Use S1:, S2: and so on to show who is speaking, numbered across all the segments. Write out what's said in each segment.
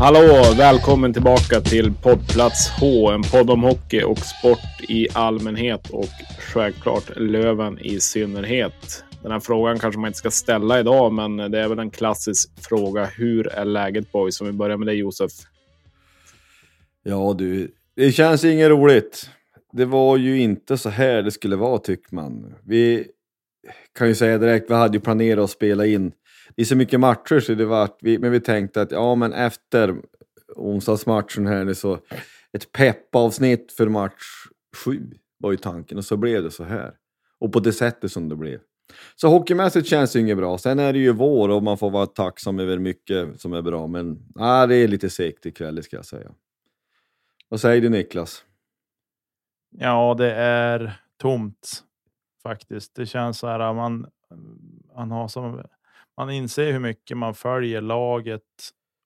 S1: Hallå! Välkommen tillbaka till poddplats H, en podd om hockey och sport i allmänhet och självklart Löven i synnerhet. Den här frågan kanske man inte ska ställa idag, men det är väl en klassisk fråga. Hur är läget boys? Om vi börjar med dig Josef.
S2: Ja du, det känns inget roligt. Det var ju inte så här det skulle vara tycker man. Vi kan ju säga direkt, vi hade ju planerat att spela in det är så mycket matcher så det vart, vi, men vi tänkte att ja men efter onsdagsmatchen här nu så ett peppavsnitt för match sju var ju tanken och så blev det så här. Och på det sättet som det blev. Så hockeymässigt känns det inget bra. Sen är det ju vår och man får vara tacksam över mycket som är bra. Men nej, det är lite segt ikväll ska jag säga. Vad säger du Niklas?
S3: Ja, det är tomt faktiskt. Det känns så här. Man, man har som man inser hur mycket man följer laget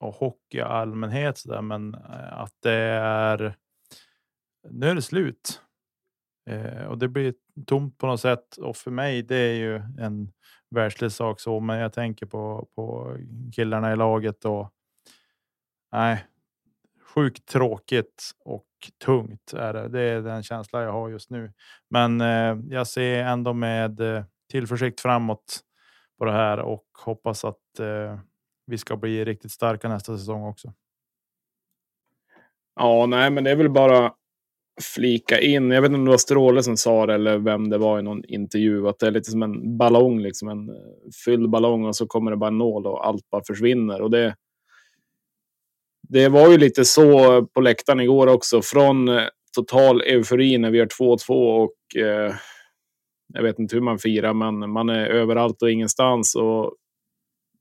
S3: och hockey i allmänhet, så där, men eh, att det är. Nu är det slut eh, och det blir tomt på något sätt. Och för mig, det är ju en världslig sak så, men jag tänker på på killarna i laget och. Nej, sjukt tråkigt och tungt är det. Det är den känsla jag har just nu. Men eh, jag ser ändå med eh, tillförsikt framåt på det här och hoppas att eh, vi ska bli riktigt starka nästa säsong också.
S1: Ja, nej, men det är väl bara flika in. Jag vet inte om det var Stråle som sa det eller vem det var i någon intervju. Att det är lite som en ballong, liksom en eh, fylld ballong och så kommer det bara en nål och allt bara försvinner. Och det, det var ju lite så på läktaren igår också. Från eh, total eufori när vi gör 2-2 och eh, jag vet inte hur man firar, men man är överallt och ingenstans och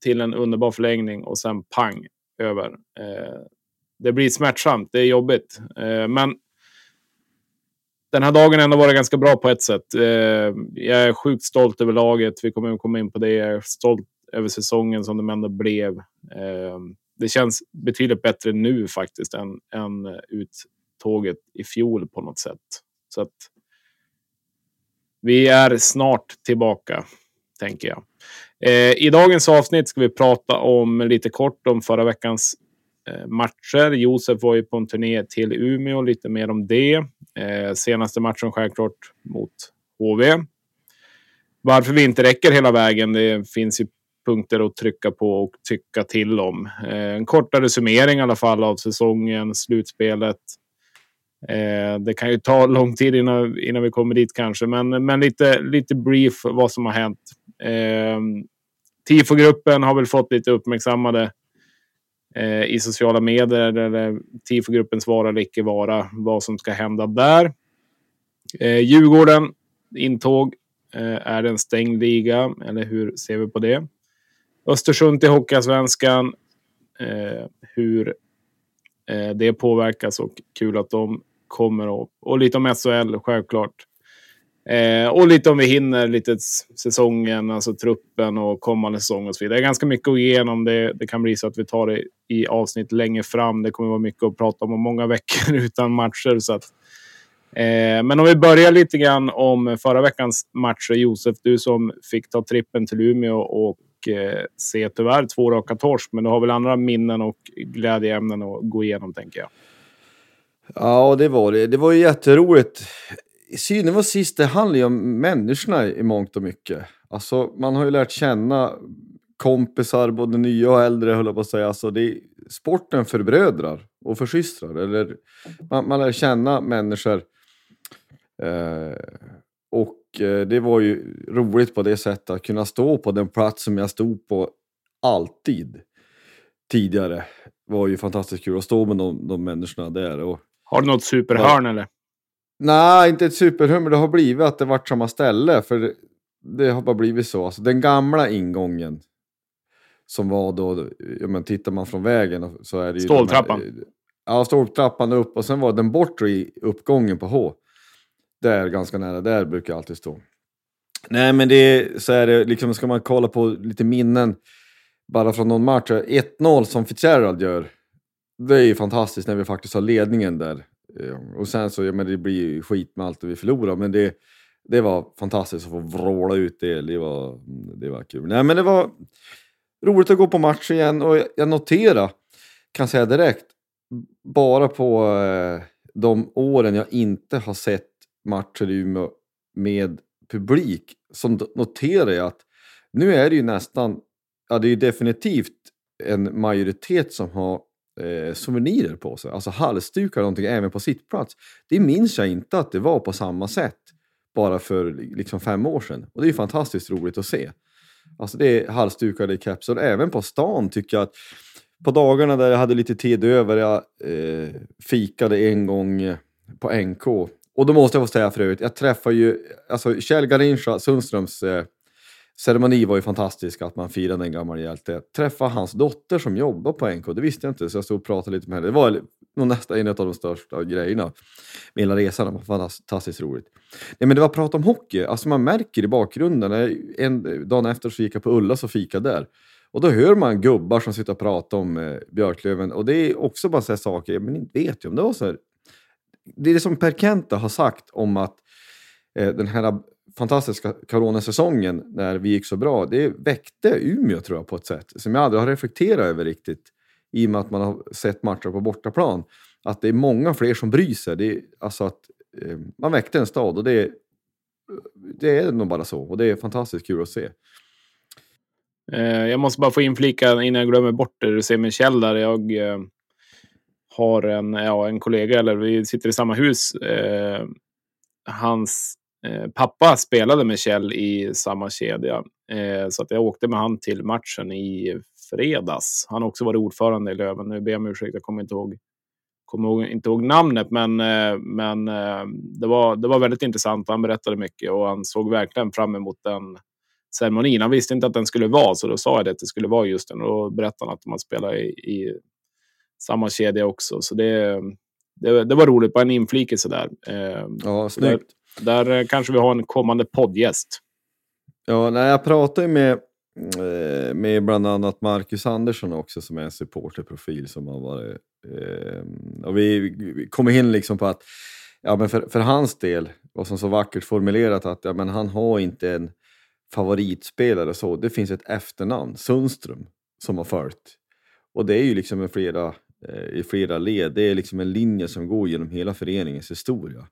S1: till en underbar förlängning och sen pang över. Eh, det blir smärtsamt. Det är jobbigt, eh, men den här dagen har ändå varit ganska bra på ett sätt. Eh, jag är sjukt stolt över laget. Vi kommer att komma in på det. Jag är stolt över säsongen som de ändå blev. Eh, det känns betydligt bättre nu faktiskt än, än uttåget i fjol på något sätt. Så att vi är snart tillbaka, tänker jag. Eh, I dagens avsnitt ska vi prata om lite kort om förra veckans eh, matcher. Josef var ju på en turné till Umeå, lite mer om det. Eh, senaste matchen självklart mot HV. Varför vi inte räcker hela vägen, det finns ju punkter att trycka på och tycka till om. Eh, en kortare summering i alla fall av säsongen, slutspelet. Eh, det kan ju ta lång tid innan, innan vi kommer dit kanske, men, men lite, lite brief vad som har hänt. Eh, TIFO-gruppen har väl fått lite uppmärksammade eh, i sociala medier, eller TIFO-gruppens vara eller icke vara, vad som ska hända där. Eh, Djurgården, intåg, eh, är det en stängd liga, eller hur ser vi på det? Östersund till Hockeyallsvenskan, eh, hur eh, det påverkas och kul att de kommer och, och lite om SHL självklart. Eh, och lite om vi hinner, lite säsongen, alltså truppen och kommande säsong och så vidare. Det är ganska mycket att gå igenom. Det, det kan bli så att vi tar det i avsnitt längre fram. Det kommer vara mycket att prata om och många veckor utan matcher. Så att, eh, men om vi börjar lite grann om förra veckans matcher. Josef, du som fick ta trippen till Umeå och eh, se tyvärr två raka torsk. Men du har väl andra minnen och glädjeämnen att gå igenom, tänker jag.
S2: Ja, det var det. Det var ju jätteroligt syvende och sist, det handlar ju om människorna i mångt och mycket. Alltså, man har ju lärt känna kompisar, både nya och äldre, höll jag på att säga. Alltså, det är, sporten förbrödrar och försystrar. Eller, man, man lär känna människor. Eh, och eh, det var ju roligt på det sättet att kunna stå på den plats som jag stod på alltid tidigare. Det var ju fantastiskt kul att stå med de, de människorna där. Och,
S1: har du något superhörn ja. eller?
S2: Nej, inte ett superhummer. Det har blivit att det varit samma ställe. För det, har bara blivit så. Alltså, den gamla ingången som var då, ja, men tittar man från vägen så är det ju...
S1: Ståltrappan?
S2: De här, ja, ståltrappan upp och sen var den bortre uppgången på H. Där, ganska nära där brukar jag alltid stå. Nej, men det så är det liksom, ska man kolla på lite minnen bara från någon match. 1-0 som Fitzgerald gör. Det är ju fantastiskt när vi faktiskt har ledningen där. Eh, och sen så, ja men det blir ju skit med allt vi förlorar, men det, det var fantastiskt att få vråla ut det. Det var, det var kul. Nej men det var roligt att gå på match igen och jag noterar, kan säga direkt, bara på eh, de åren jag inte har sett matcher i Umeå med publik, så noterar jag att nu är det ju nästan, ja det är ju definitivt en majoritet som har eh, souvenirer på sig, alltså halsdukar och någonting även på sittplats. Det minns jag inte att det var på samma sätt bara för liksom fem år sedan. Och det är fantastiskt roligt att se. Alltså det är halsdukar, det är kepsar. Även på stan tycker jag att på dagarna där jag hade lite tid över, jag eh, fikade en gång på NK. Och då måste jag få säga för övrigt, jag träffar ju, alltså Kjell Garincha, Sundströms eh, ceremoni var ju fantastisk, att man firade en gammal hjälte. Träffa hans dotter som jobbar på NK, det visste jag inte, så jag stod och pratade lite med henne. Det var nog nästan en av de största grejerna med hela resan. Det var fantastiskt roligt. Nej, men det var prat om hockey, alltså man märker i bakgrunden. En, dagen efter så gick jag på Ullas och fika där. Och då hör man gubbar som sitter och pratar om eh, Björklöven. Och det är också bara så saker, men inte vet ju om det var så här. Det är det som Per Kenta har sagt om att eh, den här fantastiska coronasäsongen när vi gick så bra, det väckte Umeå tror jag på ett sätt som jag aldrig har reflekterat över riktigt i och med att man har sett matcher på bortaplan. Att det är många fler som bryr sig. Det är, alltså att eh, man väckte en stad och det det är nog bara så och det är fantastiskt kul att se.
S1: Eh, jag måste bara få inflika innan jag glömmer bort det. Du säger med Kjell där. Jag eh, har en, ja, en kollega, eller vi sitter i samma hus. Eh, hans pappa spelade med Kjell i samma kedja. Eh, så att jag åkte med han till matchen i fredags. Han har också varit ordförande i Löven. Nu ber jag om ursäkt, jag kommer inte ihåg, kommer inte ihåg namnet. Men, eh, men det, var, det var väldigt intressant. Han berättade mycket och han såg verkligen fram emot den ceremonin. Han visste inte att den skulle vara, så då sa jag det, att det skulle vara just den. Och då berättade han att man spelar i, i samma kedja också. Så det, det, det var roligt, bara en inflikelse där.
S2: Ja, snyggt.
S1: Där eh, kanske vi har en kommande poddgäst.
S2: Ja, nej, jag pratade med, eh, med bland annat Marcus Andersson också som är en supporterprofil som har varit... Eh, och vi kom in liksom på att ja, men för, för hans del, vad som så vackert formulerat, att ja, men han har inte en favoritspelare så. Det finns ett efternamn, Sundström, som har följt. Och det är ju liksom i flera, i flera led. Det är liksom en linje som går genom hela föreningens historia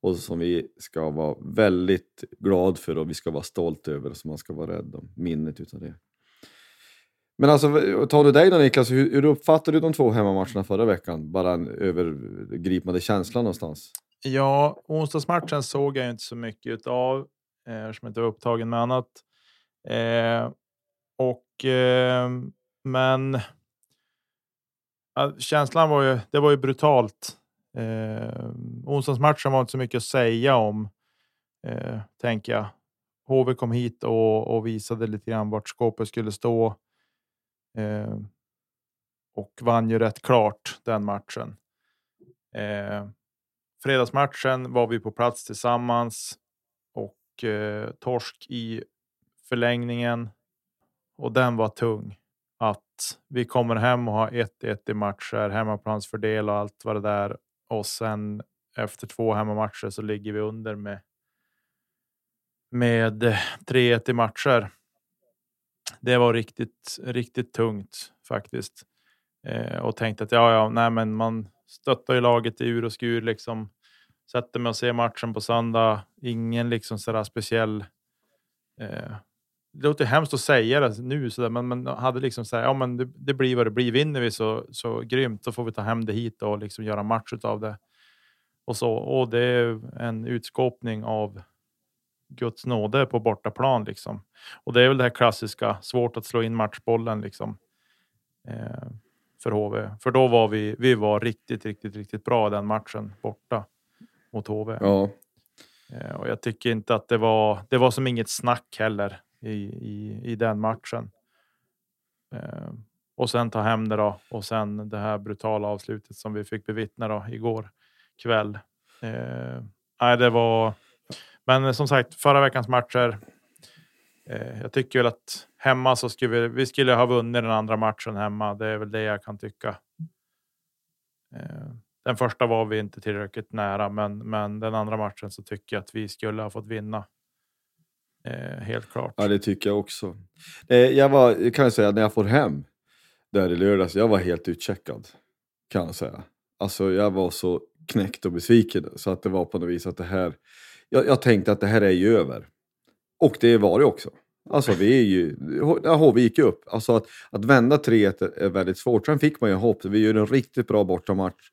S2: och som vi ska vara väldigt glad för och vi ska vara stolta över och som man ska vara rädd om minnet utav det. Men alltså, tar du dig då Niklas, hur, hur uppfattade du de två hemmamatcherna förra veckan? Bara en övergripande känsla någonstans.
S3: Ja, onsdagsmatchen såg jag inte så mycket utav eh, eftersom jag inte var upptagen med annat. Eh, och eh, men känslan var ju, det var ju brutalt Eh, onsdagsmatchen var inte så mycket att säga om, eh, tänker jag. HV kom hit och, och, visade lite grann vart skåpet skulle stå. Eh, och vann ju rätt klart den matchen. Eh, fredagsmatchen var vi på plats tillsammans och eh, torsk i förlängningen. Och den var tung. Att vi kommer hem och har 1-1 i matcher, hemmaplansfördel och allt vad det där. Och sen efter två hemmamatcher så ligger vi under med med 3-1 i matcher. Det var riktigt, riktigt tungt faktiskt. Eh, och tänkte att ja, ja, nej, men man stöttar ju laget i ur och skur liksom. Sätter mig och ser matchen på söndag. Ingen liksom sådär speciell. Eh, det låter hemskt att säga det nu sådär, men man hade liksom så här, ja, men det, det, blir vad det blir. Vinner vi så så grymt, så får vi ta hem det hit och liksom göra match av det. Och så och det är en utskåpning av Guds nåde på bortaplan liksom. Och det är väl det här klassiska svårt att slå in matchbollen liksom. Eh, för HV, för då var vi. Vi var riktigt, riktigt, riktigt bra den matchen borta mot HV.
S2: Ja.
S3: Eh, och jag tycker inte att det var. Det var som inget snack heller i i, i den matchen. Eh, och sen ta hem det då och sen det här brutala avslutet som vi fick bevittna då igår kväll. Eh, nej, det var men som sagt, förra veckans matcher. Eh, jag tycker väl att hemma så skulle vi, vi skulle ha vunnit den andra matchen hemma. Det är väl det jag kan tycka. Eh, den första var vi inte tillräckligt nära, men, men den andra matchen så tycker jag att vi skulle ha fått vinna. Eh, helt klart.
S2: Ja, det tycker jag också. Eh, jag var, kan jag säga, när jag får hem där i lördags, jag var helt utcheckad. Kan jag säga. Alltså jag var så knäckt och besviken så att det var på något vis att det här jag, jag tänkte att det här är ju över. Och det var det också. Alltså vi är ju, HV gick upp. Alltså att, att vända 3-1 är väldigt svårt. Sen fick man ju hopp. Vi gör en riktigt bra bortamatch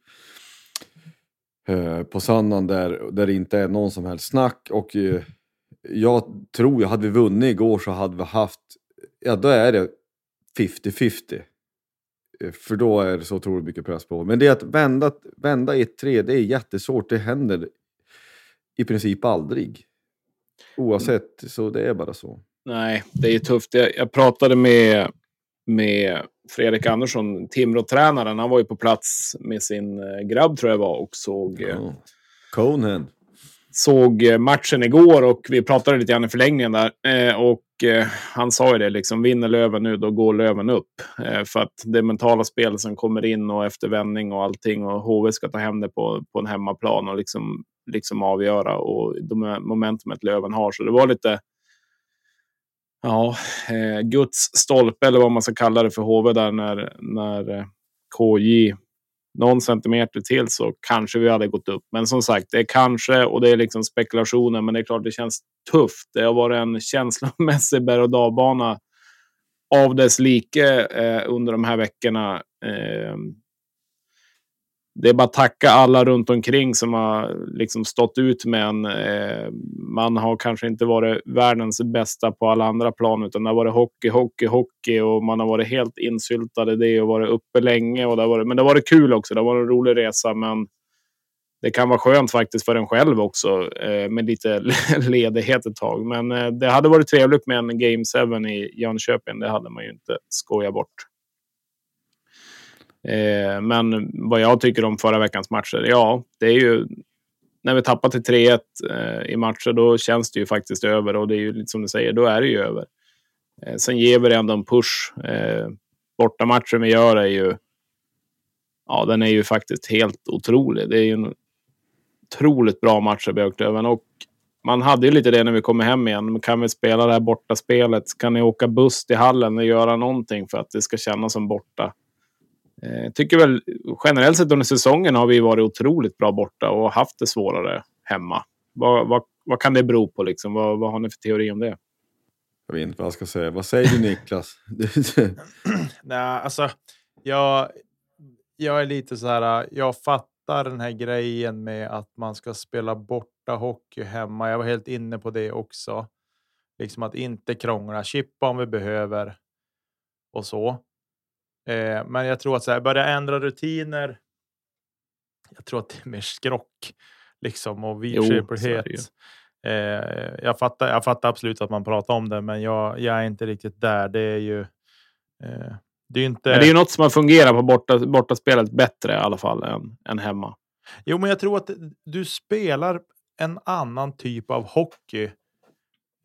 S2: eh, på söndagen där, där det inte är någon som helst snack. Och eh, jag tror, hade vi vunnit igår så hade vi haft, ja då är det 50-50. Eh, för då är det så otroligt mycket press på. Men det att vända, vända 1-3, det är jättesvårt. Det händer i princip aldrig. Oavsett, så det är bara så.
S1: Nej, det är tufft. Jag, jag pratade med, med Fredrik Andersson, Timrå-tränaren. Han var ju på plats med sin eh, grabb, tror jag var, och såg... Ja.
S2: Conehead.
S1: Såg eh, matchen igår och vi pratade lite grann i förlängningen där. Eh, och eh, han sa ju det, liksom, vinner Löven nu, då går Löven upp. för att det mentala spelet som kommer in och efter vändning och allting och HV ska ta hem det på, på en hemmaplan och liksom liksom avgöra och de momentumet Löven har. Så det var lite ja, Guds stolpe eller vad man ska kalla det för HV där när, när KJ någon centimeter till så kanske vi hade gått upp. Men som sagt, det är kanske och det är liksom spekulationer. Men det är klart, det känns tufft. Det har varit en känslomässig berg och dalbana av dess like eh, under de här veckorna. Eh, det är bara att tacka alla runt omkring som har liksom stått ut med en. Eh, man har kanske inte varit världens bästa på alla andra plan, utan det har varit hockey, hockey, hockey och man har varit helt insyltad i det och varit uppe länge. Och det har varit, men det har varit kul också. Det har varit en rolig resa, men det kan vara skönt faktiskt för en själv också eh, med lite ledighet ett tag. Men eh, det hade varit trevligt med en Game 7 i Jönköping. Det hade man ju inte skojat bort. Eh, men vad jag tycker om förra veckans matcher, ja, det är ju när vi tappar till 3-1 eh, i matcher, då känns det ju faktiskt över och det är ju lite som du säger, då är det ju över. Eh, sen ger vi det ändå en push. Eh, bortamatchen vi gör är ju, ja, den är ju faktiskt helt otrolig. Det är ju en otroligt bra match i Björklöven och man hade ju lite det när vi kommer hem igen. Kan vi spela det här bortaspelet? Kan ni åka buss till hallen och göra någonting för att det ska kännas som borta? Jag eh, tycker väl generellt sett under säsongen har vi varit otroligt bra borta och haft det svårare hemma. Vad, vad, vad kan det bero på? Liksom? Vad, vad har ni för teori om det?
S2: Jag vet inte vad jag ska säga. Vad säger du Niklas?
S3: Nej, alltså, jag, jag är lite så här. Jag fattar den här grejen med att man ska spela borta hockey hemma. Jag var helt inne på det också. Liksom att inte krångla, chippa om vi behöver och så. Eh, men jag tror att så här, börja ändra rutiner. Jag tror att det är mer skrock liksom och vidskeplighet. Eh, jag fattar. Jag fattar absolut att man pratar om det, men jag, jag är inte riktigt där. Det är ju. Eh, det är inte.
S1: Men det är ju något som har fungerat på borta, bortaspelet bättre i alla fall än, än hemma.
S3: Jo, men jag tror att du spelar en annan typ av hockey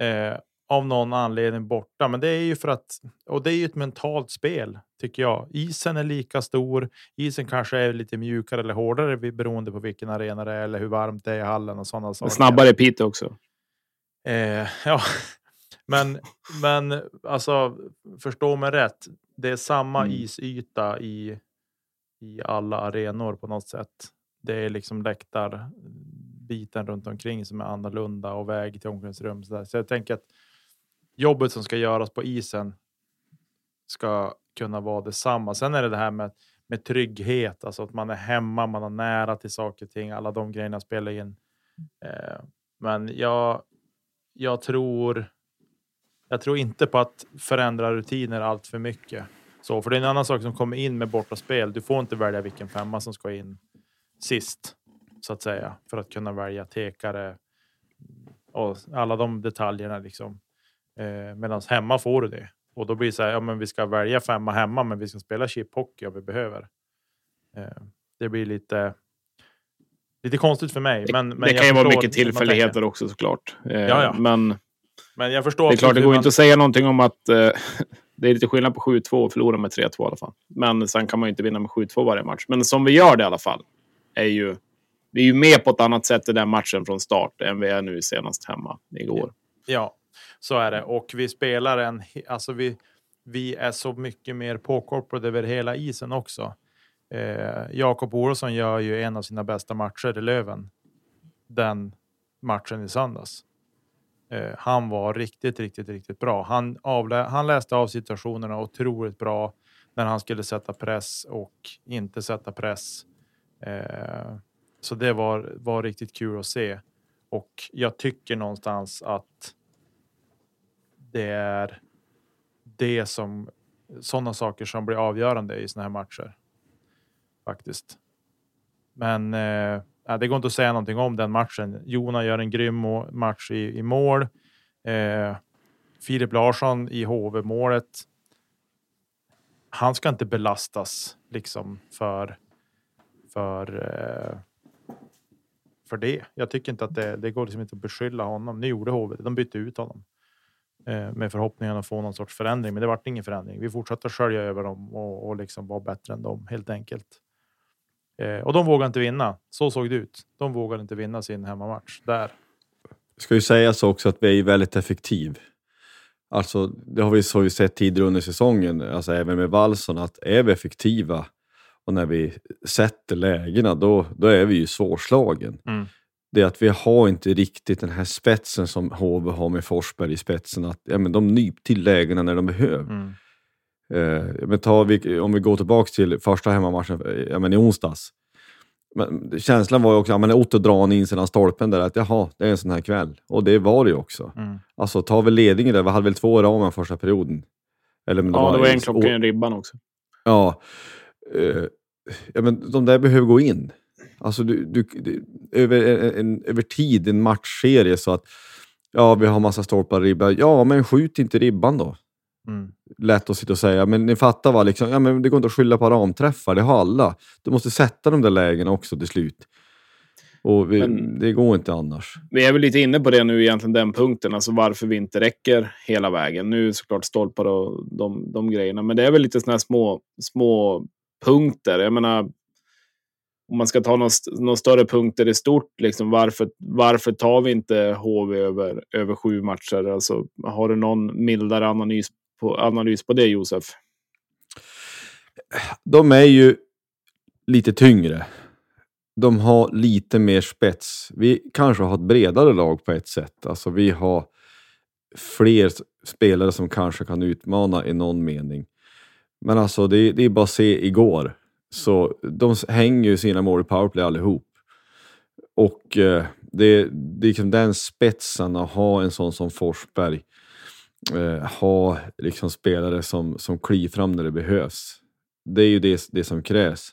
S3: Eh, av någon anledning borta. Men det är ju för att, och det är ju ett mentalt spel tycker jag. Isen är lika stor. Isen kanske är lite mjukare eller hårdare beroende på vilken arena det är eller hur varmt det är i hallen och sådana saker.
S1: Snabbare Piteå också.
S3: Eh, ja, men, men alltså förstå mig rätt. Det är samma mm. isyta i, i alla arenor på något sätt. Det är liksom läktar biten runt omkring som är annorlunda och väg till omklädningsrum. Så, så jag tänker att jobbet som ska göras på isen ska kunna vara detsamma. Sen är det det här med, med trygghet, alltså att man är hemma, man har nära till saker och ting. Alla de grejerna spelar in. Eh, men jag, jag tror. Jag tror inte på att förändra rutiner allt för mycket. Så, för det är en annan sak som kommer in med bortaspel. Du får inte välja vilken femma som ska in sist så att säga för att kunna välja tekare och alla de detaljerna liksom. Eh, Medan hemma får du det och då blir det så här. Ja, men vi ska välja femma hemma, men vi ska spela chiphockey om vi behöver. Eh, det blir lite. Lite konstigt för mig, men, men
S1: det kan ju vara mycket tillfälligheter också såklart.
S3: Eh, ja, ja.
S1: Men,
S3: men jag förstår.
S1: Det är klart, det går man... inte att säga någonting om att eh, det är lite skillnad på 7-2 och förlora med 3-2 i alla fall. Men sen kan man ju inte vinna med 7-2 varje match. Men som vi gör det i alla fall är ju vi är ju med på ett annat sätt i den matchen från start än vi är nu senast hemma igår.
S3: Ja, så är det. Och vi spelar en... Alltså vi, vi är så mycket mer påkopplade över hela isen också. Eh, Jakob Olsson gör ju en av sina bästa matcher i Löven. Den matchen i söndags. Eh, han var riktigt, riktigt, riktigt bra. Han, avlä han läste av situationerna otroligt bra när han skulle sätta press och inte sätta press. Eh, så det var, var riktigt kul att se. Och jag tycker någonstans att det är det som sådana saker som blir avgörande i sådana här matcher. Faktiskt. Men eh, det går inte att säga någonting om den matchen. Jona gör en grym match i, i mål. Eh, Filip Larsson i HV målet. Han ska inte belastas liksom för för eh, för det. Jag tycker inte att det, det går liksom inte att beskylla honom. Nu gjorde HV det. De bytte ut honom med förhoppningen att få någon sorts förändring, men det vart ingen förändring. Vi fortsatte att skölja över dem och, och liksom vara bättre än dem helt enkelt. Eh, och de vågade inte vinna. Så såg det ut. De vågade inte vinna sin hemmamatch där.
S2: Det ska ju sägas också att vi är väldigt effektiv. Alltså, det har vi, så vi sett tidigare under säsongen, alltså även med Wallson, att är vi effektiva och när vi sätter lägena, då, då är vi ju svårslagen. Mm. Det är att vi har inte riktigt den här spetsen som HV har med Forsberg i spetsen. Att ja, men de nyp till lägena när de behöver. Mm. Eh, men vi, om vi går tillbaka till första hemmamatchen ja, men i onsdags. Men känslan var ju också, att Otto drar in sedan stolpen där, att jaha, det är en sån här kväll. Och det var det ju också. Mm. Alltså tar vi ledningen där, vi hade väl två i ramen första perioden.
S1: Eller, men det ja, var det var en klocka i ribban också.
S2: Ja, eh, ja, men de där behöver gå in. Alltså du, du, du över, en, över tid, en matchserie, så att ja, vi har massa stolpar ribba. Ja, men skjut inte ribban då. Mm. Lätt att sitta och säga, men ni fattar va? Liksom, ja, men det går inte att skylla på ramträffar, det har alla. Du måste sätta de där lägena också till slut. Och vi, men, det går inte annars.
S1: Vi är väl lite inne på det nu, egentligen den punkten, alltså varför vi inte räcker hela vägen. Nu såklart stolpar och de, de grejerna, men det är väl lite sådana här små, små punkter. Jag menar, om man ska ta några, någon större punkter i stort, liksom, varför, varför tar vi inte HV över, över sju matcher? Alltså, har du någon mildare analys på, analys på det, Josef?
S2: De är ju lite tyngre. De har lite mer spets. Vi kanske har ett bredare lag på ett sätt. Alltså vi har fler spelare som kanske kan utmana i någon mening. Men alltså det, det är bara att se igår. Så de hänger ju sina mål i powerplay allihop. Och eh, det, det är liksom den spetsen att ha en sån som Forsberg. Eh, ha liksom spelare som, som kliver fram när det behövs. Det är ju det, det som krävs.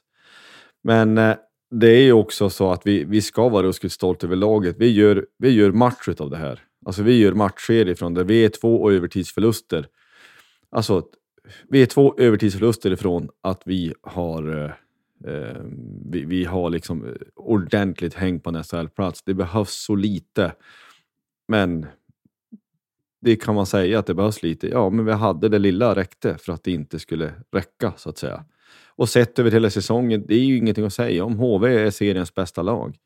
S2: Men eh, det är ju också så att vi, vi ska vara ruskigt stolta över laget. Vi gör, vi gör match av det här. Alltså vi gör matchserie från det. Vi är två övertidsförluster. Alltså vi är två övertidsförluster ifrån att vi har eh, eh vi, vi, har liksom eh, ordentligt häng på en SHL-plats. Det behövs så lite. Men det kan man säga att det behövs lite. Ja, men vi hade det lilla räckte för att det inte skulle räcka så att säga. Och sett över hela säsongen, det är ju ingenting att säga om. HV är seriens bästa lag.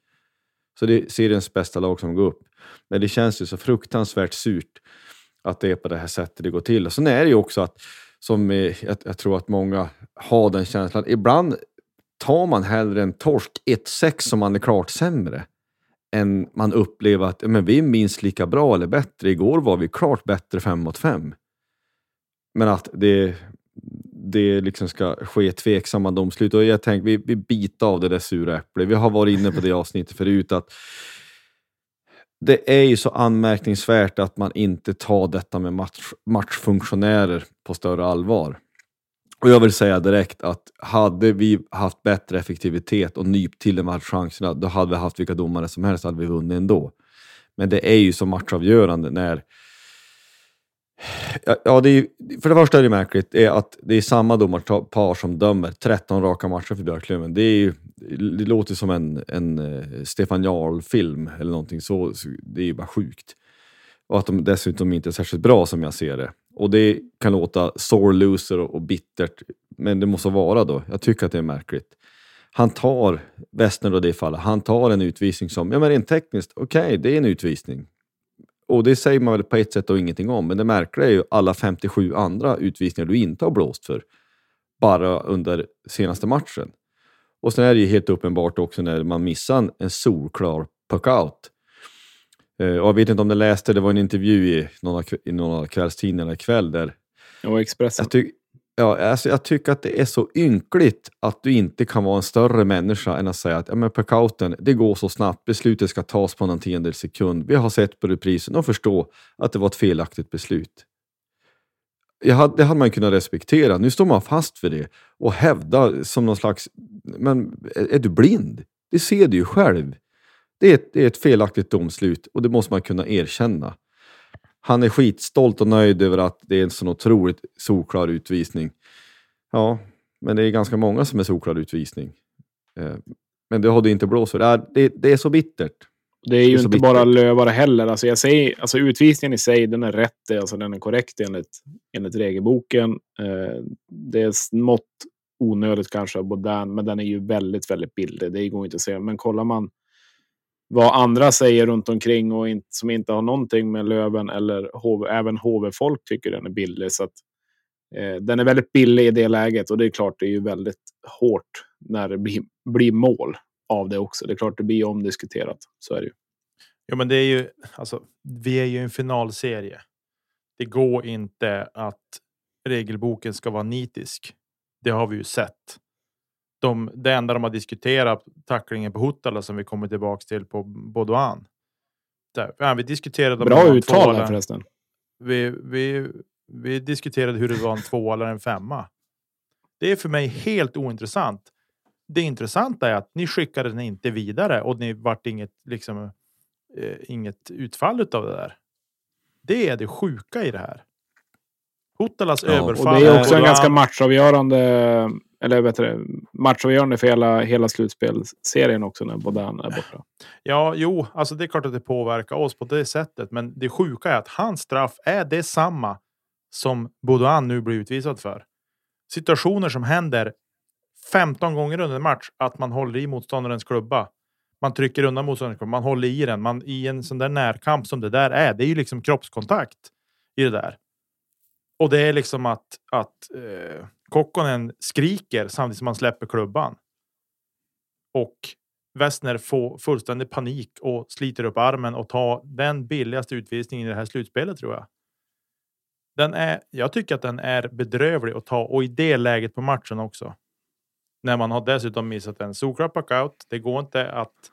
S2: Så det är seriens bästa lag som går upp. Men det känns ju så fruktansvärt surt att det är på det här sättet det går till. Och sen är det ju också att, som jag, jag tror att många har den känslan, ibland tar man hellre en torsk 1-6 som man är klart sämre än man upplever att men vi är minst lika bra eller bättre. Igår var vi klart bättre 5 mot 5. Men att det, det liksom ska ske tveksamma domslut. Och jag tänker, vi, vi biter av det där sura äpplet. Vi har varit inne på det avsnittet förut. att det är ju så anmärkningsvärt att man inte tar detta med match, matchfunktionärer på större allvar. Och jag vill säga direkt att hade vi haft bättre effektivitet och nypt till de här chanserna, då hade vi haft vilka domare som helst, hade vi vunnit ändå. Men det är ju så matchavgörande när... Ja, det är, för det första är det märkligt är att det är samma domarpar som dömer 13 raka matcher för Björklöven. Det, är ju, det låter som en, en eh, Stefan Jarl-film eller någonting så. Det är ju bara sjukt. Och att de dessutom inte är särskilt bra som jag ser det. Och det kan låta sore loser och bittert, men det måste vara då. Jag tycker att det är märkligt. Han tar, Westner då det fallet, han tar en utvisning som, ja men rent tekniskt, okej, okay, det är en utvisning. Och det säger man väl på ett sätt och ingenting om, men det märkliga är ju alla 57 andra utvisningar du inte har blåst för, bara under senaste matchen. Och sen är det ju helt uppenbart också när man missar en solklar puck-out Eh, och jag vet inte om du läste, det var en intervju i någon av, i någon av kvällstidningarna ikväll där...
S1: Ja, Expressen.
S2: Jag, ty ja, alltså jag tycker att det är så ynkligt att du inte kan vara en större människa än att säga att ja, men packouten, det går så snabbt, beslutet ska tas på någon tiondel sekund. Vi har sett på reprisen och förstå att det var ett felaktigt beslut. Hade, det hade man kunnat respektera. Nu står man fast för det och hävdar som någon slags... Men är, är du blind? Det ser du ju själv. Det är, ett, det är ett felaktigt domslut och det måste man kunna erkänna. Han är skitstolt och nöjd över att det är en sån otroligt solklar utvisning. Ja, men det är ganska många som är solklar utvisning. Eh, men det har du inte blåst för. Det, det är så bittert.
S1: Det är ju det är inte bara lövare heller. Alltså jag säger, alltså utvisningen i sig, den är rätt. Alltså den är korrekt enligt, enligt regelboken. Eh, det är smått onödigt kanske av men den är ju väldigt, väldigt billig. Det går inte att säga. Men kollar man vad andra säger runt omkring och inte, som inte har någonting med Löven eller HV, även HV-folk tycker den är billig. Så att, eh, den är väldigt billig i det läget och det är klart det är ju väldigt hårt när det blir, blir mål av det också. Det är klart det blir omdiskuterat. Så är det ju.
S3: Ja, men det är ju alltså. Vi är ju en finalserie. Det går inte att regelboken ska vara nitisk. Det har vi ju sett de, det enda de har diskuterat tacklingen på Hotala som vi kommer tillbaks till på Baudouin. Ja, vi diskuterade
S1: Bra uttal här förresten.
S3: Vi, vi, vi diskuterade hur det var en två eller en femma. Det är för mig helt ointressant. Det intressanta är att ni skickade den inte vidare och ni vart inget liksom eh, inget utfall av det där. Det är det sjuka i det här. Hotalas ja, överfall.
S1: Och det är också en ganska matchavgörande eller bättre, matchavgörande för hela, hela slutspelserien också när Bodan är borta.
S3: Ja, jo, alltså det är klart att det påverkar oss på det sättet. Men det sjuka är att hans straff är detsamma som Bodan nu blir utvisad för. Situationer som händer 15 gånger under en match, att man håller i motståndarens klubba. Man trycker undan motståndarens klubba, man håller i den. Man, I en sån där närkamp som det där är, det är ju liksom kroppskontakt i det där. Och det är liksom att, att eh, Kokkonen skriker samtidigt som han släpper klubban. Och Westner får fullständig panik och sliter upp armen och tar den billigaste utvisningen i det här slutspelet tror jag. Den är, jag tycker att den är bedrövlig att ta och i det läget på matchen också. När man har dessutom missat en solklar packout. Det går inte att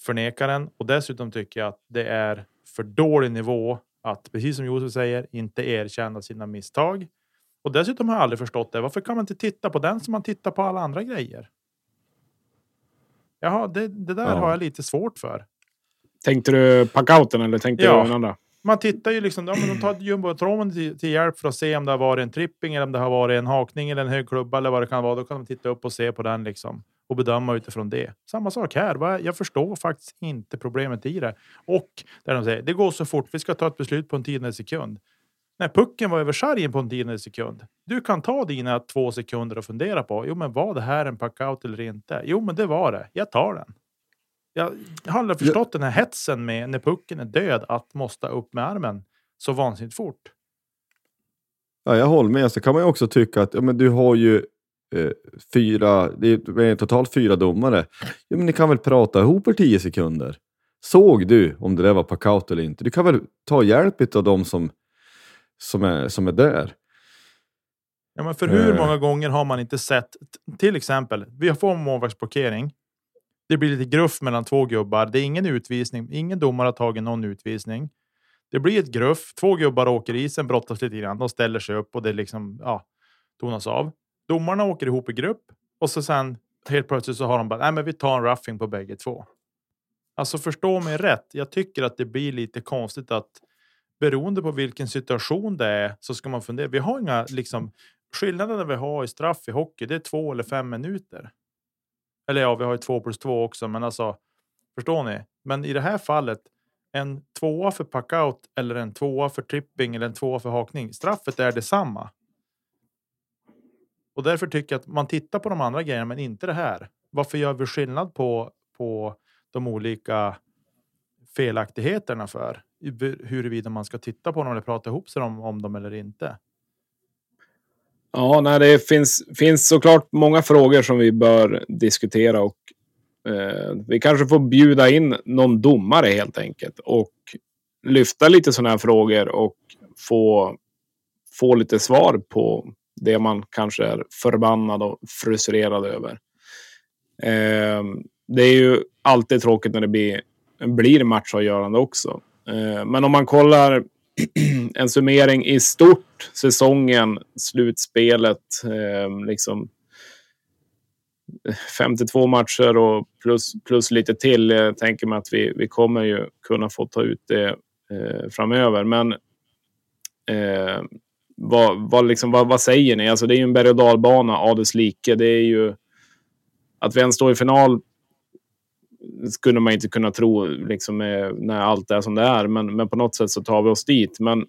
S3: förneka den och dessutom tycker jag att det är för dålig nivå att precis som Josef säger inte erkänna sina misstag och dessutom har jag aldrig förstått det. Varför kan man inte titta på den som man tittar på alla andra grejer? Jaha, det, det där ja. har jag lite svårt för.
S1: Tänkte du packouten eller tänkte ja. du den andra?
S3: Man tittar ju liksom, ja, men de tar jumbotronen till, till hjälp för att se om det har varit en tripping eller om det har varit en hakning eller en hög klubba eller vad det kan vara. Då kan de titta upp och se på den liksom. Och bedöma utifrån det. Samma sak här. Jag förstår faktiskt inte problemet i det. Och där de säger det går så fort. Vi ska ta ett beslut på en tiondels sekund. När pucken var över sargen på en tiondels sekund. Du kan ta dina två sekunder och fundera på. Jo, men var det här en packout eller inte? Jo, men det var det. Jag tar den. Jag har aldrig förstått den här hetsen med när pucken är död att måste upp med armen så vansinnigt fort.
S2: Ja, jag håller med. Så kan man ju också tycka att ja, men du har ju fyra, det är totalt fyra domare. Ja, men ni kan väl prata ihop er tio sekunder? Såg du om det där var packout eller inte? Du kan väl ta hjälp av de som, som, är, som är där?
S3: Ja, men för hur eh. många gånger har man inte sett, till exempel, vi får målvaktsblockering. Det blir lite gruff mellan två gubbar. Det är ingen utvisning. Ingen domare har tagit någon utvisning. Det blir ett gruff. Två gubbar åker isen, brottas lite grann. De ställer sig upp och det liksom ja, tonas av. Domarna åker ihop i grupp och så sen helt plötsligt så har de bara nej, men vi tar en roughing på bägge två. Alltså förstå mig rätt. Jag tycker att det blir lite konstigt att beroende på vilken situation det är så ska man fundera. Vi har inga liksom skillnaderna vi har i straff i hockey. Det är två eller fem minuter. Eller ja, vi har ju två plus två också, men alltså förstår ni? Men i det här fallet en tvåa för packout eller en tvåa för tripping eller en tvåa för hakning. Straffet är detsamma. Och därför tycker jag att man tittar på de andra grejerna, men inte det här. Varför gör vi skillnad på, på de olika felaktigheterna för huruvida man ska titta på dem eller prata ihop sig om, om dem eller inte?
S1: Ja, nej, det finns, finns såklart många frågor som vi bör diskutera och Eh, vi kanske får bjuda in någon domare helt enkelt och lyfta lite sådana här frågor och få, få lite svar på det man kanske är förbannad och frustrerad över. Eh, det är ju alltid tråkigt när det blir, blir matchavgörande också. Eh, men om man kollar en summering i stort, säsongen, slutspelet, eh, liksom 52 matcher och plus, plus lite till. Jag tänker mig att vi, vi kommer ju kunna få ta ut det eh, framöver. Men eh, vad, vad, liksom, vad, vad, säger ni? Alltså, det är ju en berg och dalbana av dess like. Det är ju att vi ens står i final skulle man inte kunna tro liksom, när allt är som det är. Men, men på något sätt så tar vi oss dit. Men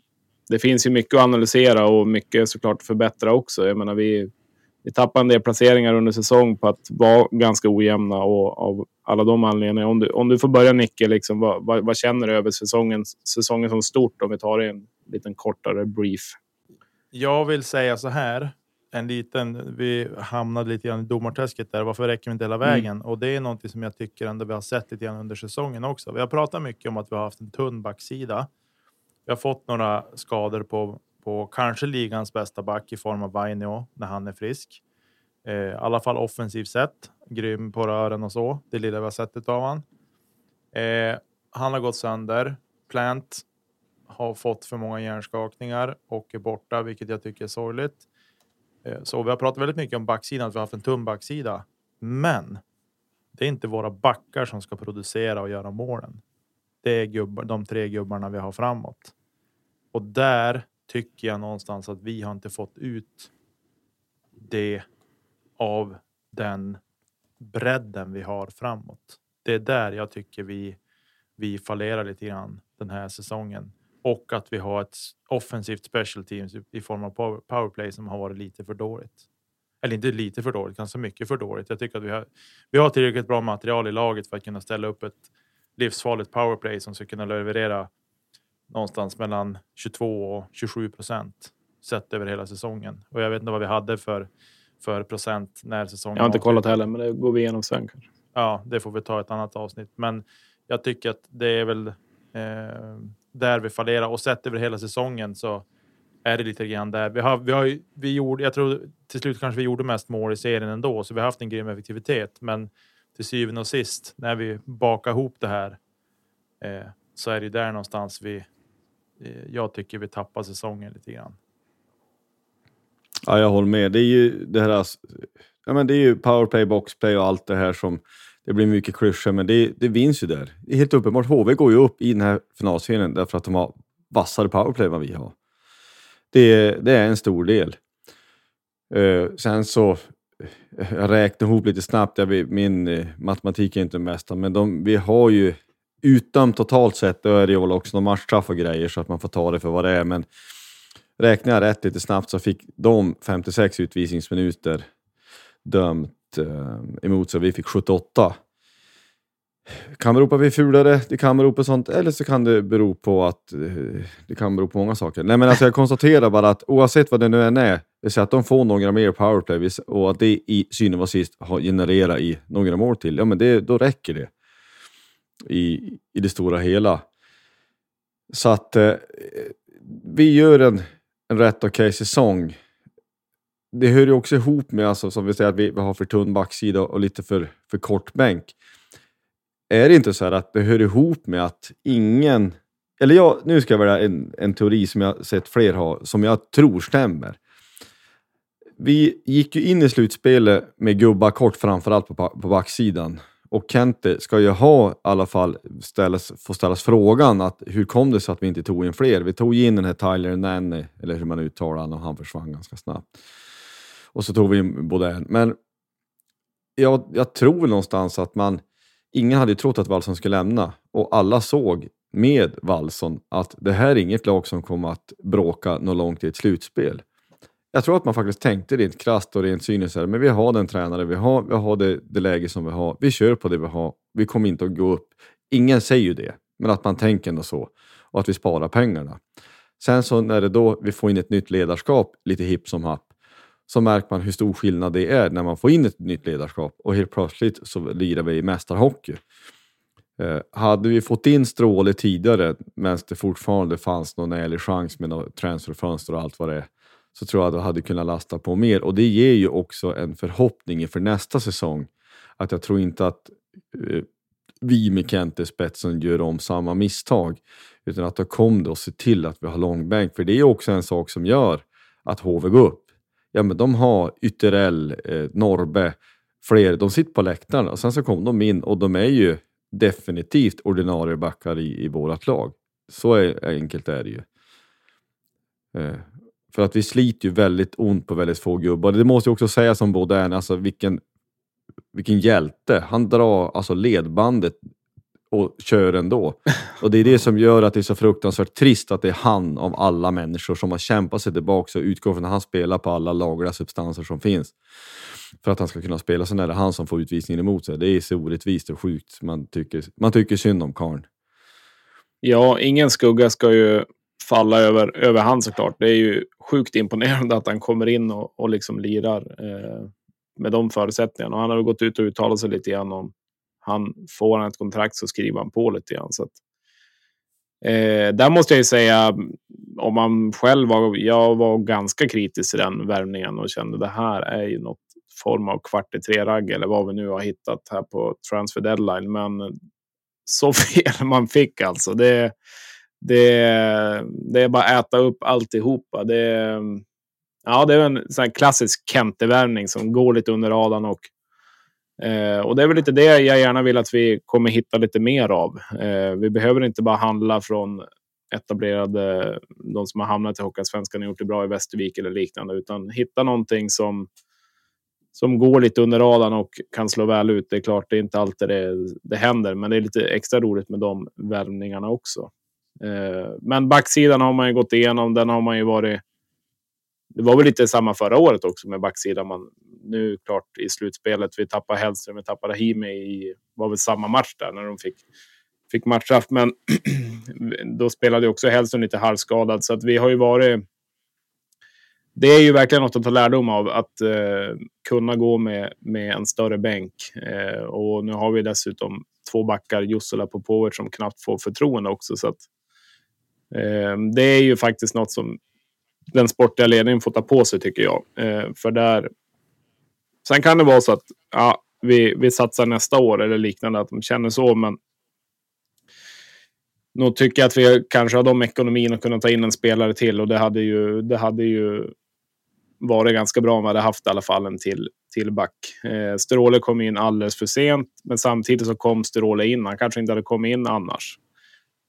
S1: det finns ju mycket att analysera och mycket såklart förbättra också. Jag menar, vi, vi tappar en del placeringar under säsong på att vara ganska ojämna och av alla de anledningarna. Om du, om du får börja Nicke, liksom, vad, vad, vad, känner du över säsongen, säsongen som stort om vi tar en liten kortare brief?
S3: Jag vill säga så här. En liten, vi hamnade lite grann i domarträsket där. Varför räcker vi inte hela mm. vägen? Mm. Och det är något som jag tycker ändå vi har sett lite grann under säsongen också. Vi har pratat mycket om att vi har haft en tunn backsida. Vi har fått några skador på på kanske ligans bästa back i form av Vainio när han är frisk. Eh, I alla fall offensivt sett. Grym på rören och så. Det lilla vi har sett av han. Eh, han har gått sönder. Plant har fått för många hjärnskakningar och är borta, vilket jag tycker är sorgligt. Eh, så vi har pratat väldigt mycket om backsidan, att vi har haft en tunn backsida. Men det är inte våra backar som ska producera och göra målen. Det är gubbar, de tre gubbarna vi har framåt. Och där tycker jag någonstans att vi har inte fått ut det av den bredden vi har framåt. Det är där jag tycker vi, vi fallerar lite grann den här säsongen och att vi har ett offensivt special teams i form av powerplay som har varit lite för dåligt. Eller inte lite för dåligt, ganska mycket för dåligt. Jag tycker att vi har, vi har tillräckligt bra material i laget för att kunna ställa upp ett livsfarligt powerplay som ska kunna leverera någonstans mellan 22 och 27 procent sett över hela säsongen. Och jag vet inte vad vi hade för, för procent när säsongen.
S1: Jag har inte kollat heller, men det går vi igenom sen kanske.
S3: Ja, det får vi ta ett annat avsnitt. Men jag tycker att det är väl eh, där vi fallerar och sett över hela säsongen så är det lite grann där. Vi har, vi har, vi gjorde, jag tror till slut kanske vi gjorde mest mål i serien ändå, så vi har haft en grym effektivitet. Men till syvende och sist när vi bakar ihop det här eh, så är det där någonstans vi Eh, jag tycker vi tappar säsongen lite grann.
S2: Ja, jag håller med. Det är ju det här. Ja, men det är ju powerplay, boxplay och allt det här som det blir mycket klyschor, men det, det vinns ju där. Det är helt uppenbart. HV går ju upp i den här finalserien därför att de har vassare powerplay än vad vi har. Det, det är en stor del. Uh, sen så eh, jag räknar ihop lite snabbt, jag min uh, matematik är inte den bästa, men de, vi har ju utdömt totalt sett, då är det väl också några matchstraff och grejer så att man får ta det för vad det är. Men räknar jag rätt lite snabbt så fick de 56 utvisningsminuter dömt Eh, emot sig. Vi fick 78. Kan bero på att vi är fulare, det kan bero på sånt, eller så kan det bero på att eh, det kan bero på många saker. Nej, men alltså jag konstaterar bara att oavsett vad det nu än är, det säger att de får några mer powerplay och att det i synen var sist har genererat i några mål till, ja men det, då räcker det i, i det stora hela. Så att eh, vi gör en, en rätt okej okay säsong. Det hör ju också ihop med, alltså, som vi säger, att vi, vi har för tunn backsida och lite för, för kort bänk. Är det inte så att det hör ihop med att ingen... Eller jag, nu ska jag välja en, en teori som jag sett fler ha, som jag tror stämmer. Vi gick ju in i slutspelet med gubbar kort framförallt på, på backsidan. Och Kente ska ju ha i alla fall ställas, få ställas frågan att hur kom det sig att vi inte tog in fler? Vi tog in den här Tyler Nanny, eller hur man uttalar honom, och han försvann ganska snabbt. Och så tog vi in en. Men jag, jag tror någonstans att man, ingen hade ju trott att Wallson skulle lämna och alla såg med Wallson att det här är inget lag som kommer att bråka något långt i ett slutspel jag tror att man faktiskt tänkte rent krasst och rent cyniskt men vi har den tränare vi har, vi har det, det läge som vi har, vi kör på det vi har, vi kommer inte att gå upp. Ingen säger ju det, men att man tänker ändå så och att vi sparar pengarna. Sen så när det då vi får in ett nytt ledarskap, lite hipp som happ, så märker man hur stor skillnad det är när man får in ett nytt ledarskap och helt plötsligt så lirar vi i mästarhockey. Eh, hade vi fått in Stråle tidigare, medan det fortfarande fanns någon ärlig chans med transferfönster och allt vad det är, så tror jag att jag hade kunnat lasta på mer. Och det ger ju också en förhoppning inför nästa säsong. Att jag tror inte att eh, vi med Kent i spetsen gör om samma misstag. Utan att då kommer det att se till att vi har långbänk. För det är också en sak som gör att HV går upp. Ja, men de har Ytterell, eh, Norbe, fler. De sitter på läktaren och sen så kommer de in och de är ju definitivt ordinarie backar i, i vårt lag. Så är, enkelt är det ju. Eh, för att vi sliter ju väldigt ont på väldigt få gubbar. Det måste jag också säga som Baudin, alltså vilken, vilken hjälte. Han drar alltså ledbandet och kör ändå. Och det är det som gör att det är så fruktansvärt trist att det är han av alla människor som har kämpat sig tillbaka och utgår från att han spelar på alla lagliga substanser som finns. För att han ska kunna spela, sen är det han som får utvisningen emot sig. Det är så orättvist och sjukt. Man tycker, man tycker synd om karln.
S1: Ja, ingen skugga ska ju falla över, över han såklart. Det är ju sjukt imponerande att han kommer in och, och liksom lirar eh, med de förutsättningarna. Och han har gått ut och uttalat sig lite grann om han får han ett kontrakt så skriver han på lite grann. Så att, eh, där måste jag ju säga, om man själv var, jag var ganska kritisk till den värvningen och kände det här är ju något form av kvart i tre-ragg eller vad vi nu har hittat här på transfer deadline. Men så fel man fick alltså. Det, det, det är bara att äta upp alltihopa. Det, ja, det är en sån klassisk Kente-värvning som går lite under radarn. Och, eh, och det är väl lite det jag gärna vill att vi kommer hitta lite mer av. Eh, vi behöver inte bara handla från etablerade, de som har hamnat i Hockeyallsvenskan och gjort det bra i Västervik eller liknande, utan hitta någonting som som går lite under radarn och kan slå väl ut. Det är klart, det är inte alltid det, det händer, men det är lite extra roligt med de värvningarna också. Eh, men backsidan har man ju gått igenom. Den har man ju varit. Det var väl lite samma förra året också med backsidan. Man, nu klart i slutspelet. Vi tappade Hellström, vi tappade Rahimi i var väl samma match där när de fick fick matchstraff. Men då spelade också Hellström lite halvskadad så att vi har ju varit. Det är ju verkligen något att ta lärdom av att eh, kunna gå med, med en större bänk. Eh, och nu har vi dessutom två backar, Jussela Popovic, som knappt får förtroende också. Så att eh, det är ju faktiskt något som den sportiga ledningen får ta på sig tycker jag. Eh, för där. Sen kan det vara så att ja, vi, vi satsar nästa år eller liknande, att de känner så, men. Nog tycker jag att vi kanske har de ekonomin att kunna ta in en spelare till och det hade ju, det hade ju varit ganska bra om vi hade haft i alla fall en till, till back. Eh, Stråle kom in alldeles för sent, men samtidigt så kom Stråle in. Han kanske inte hade kommit in annars.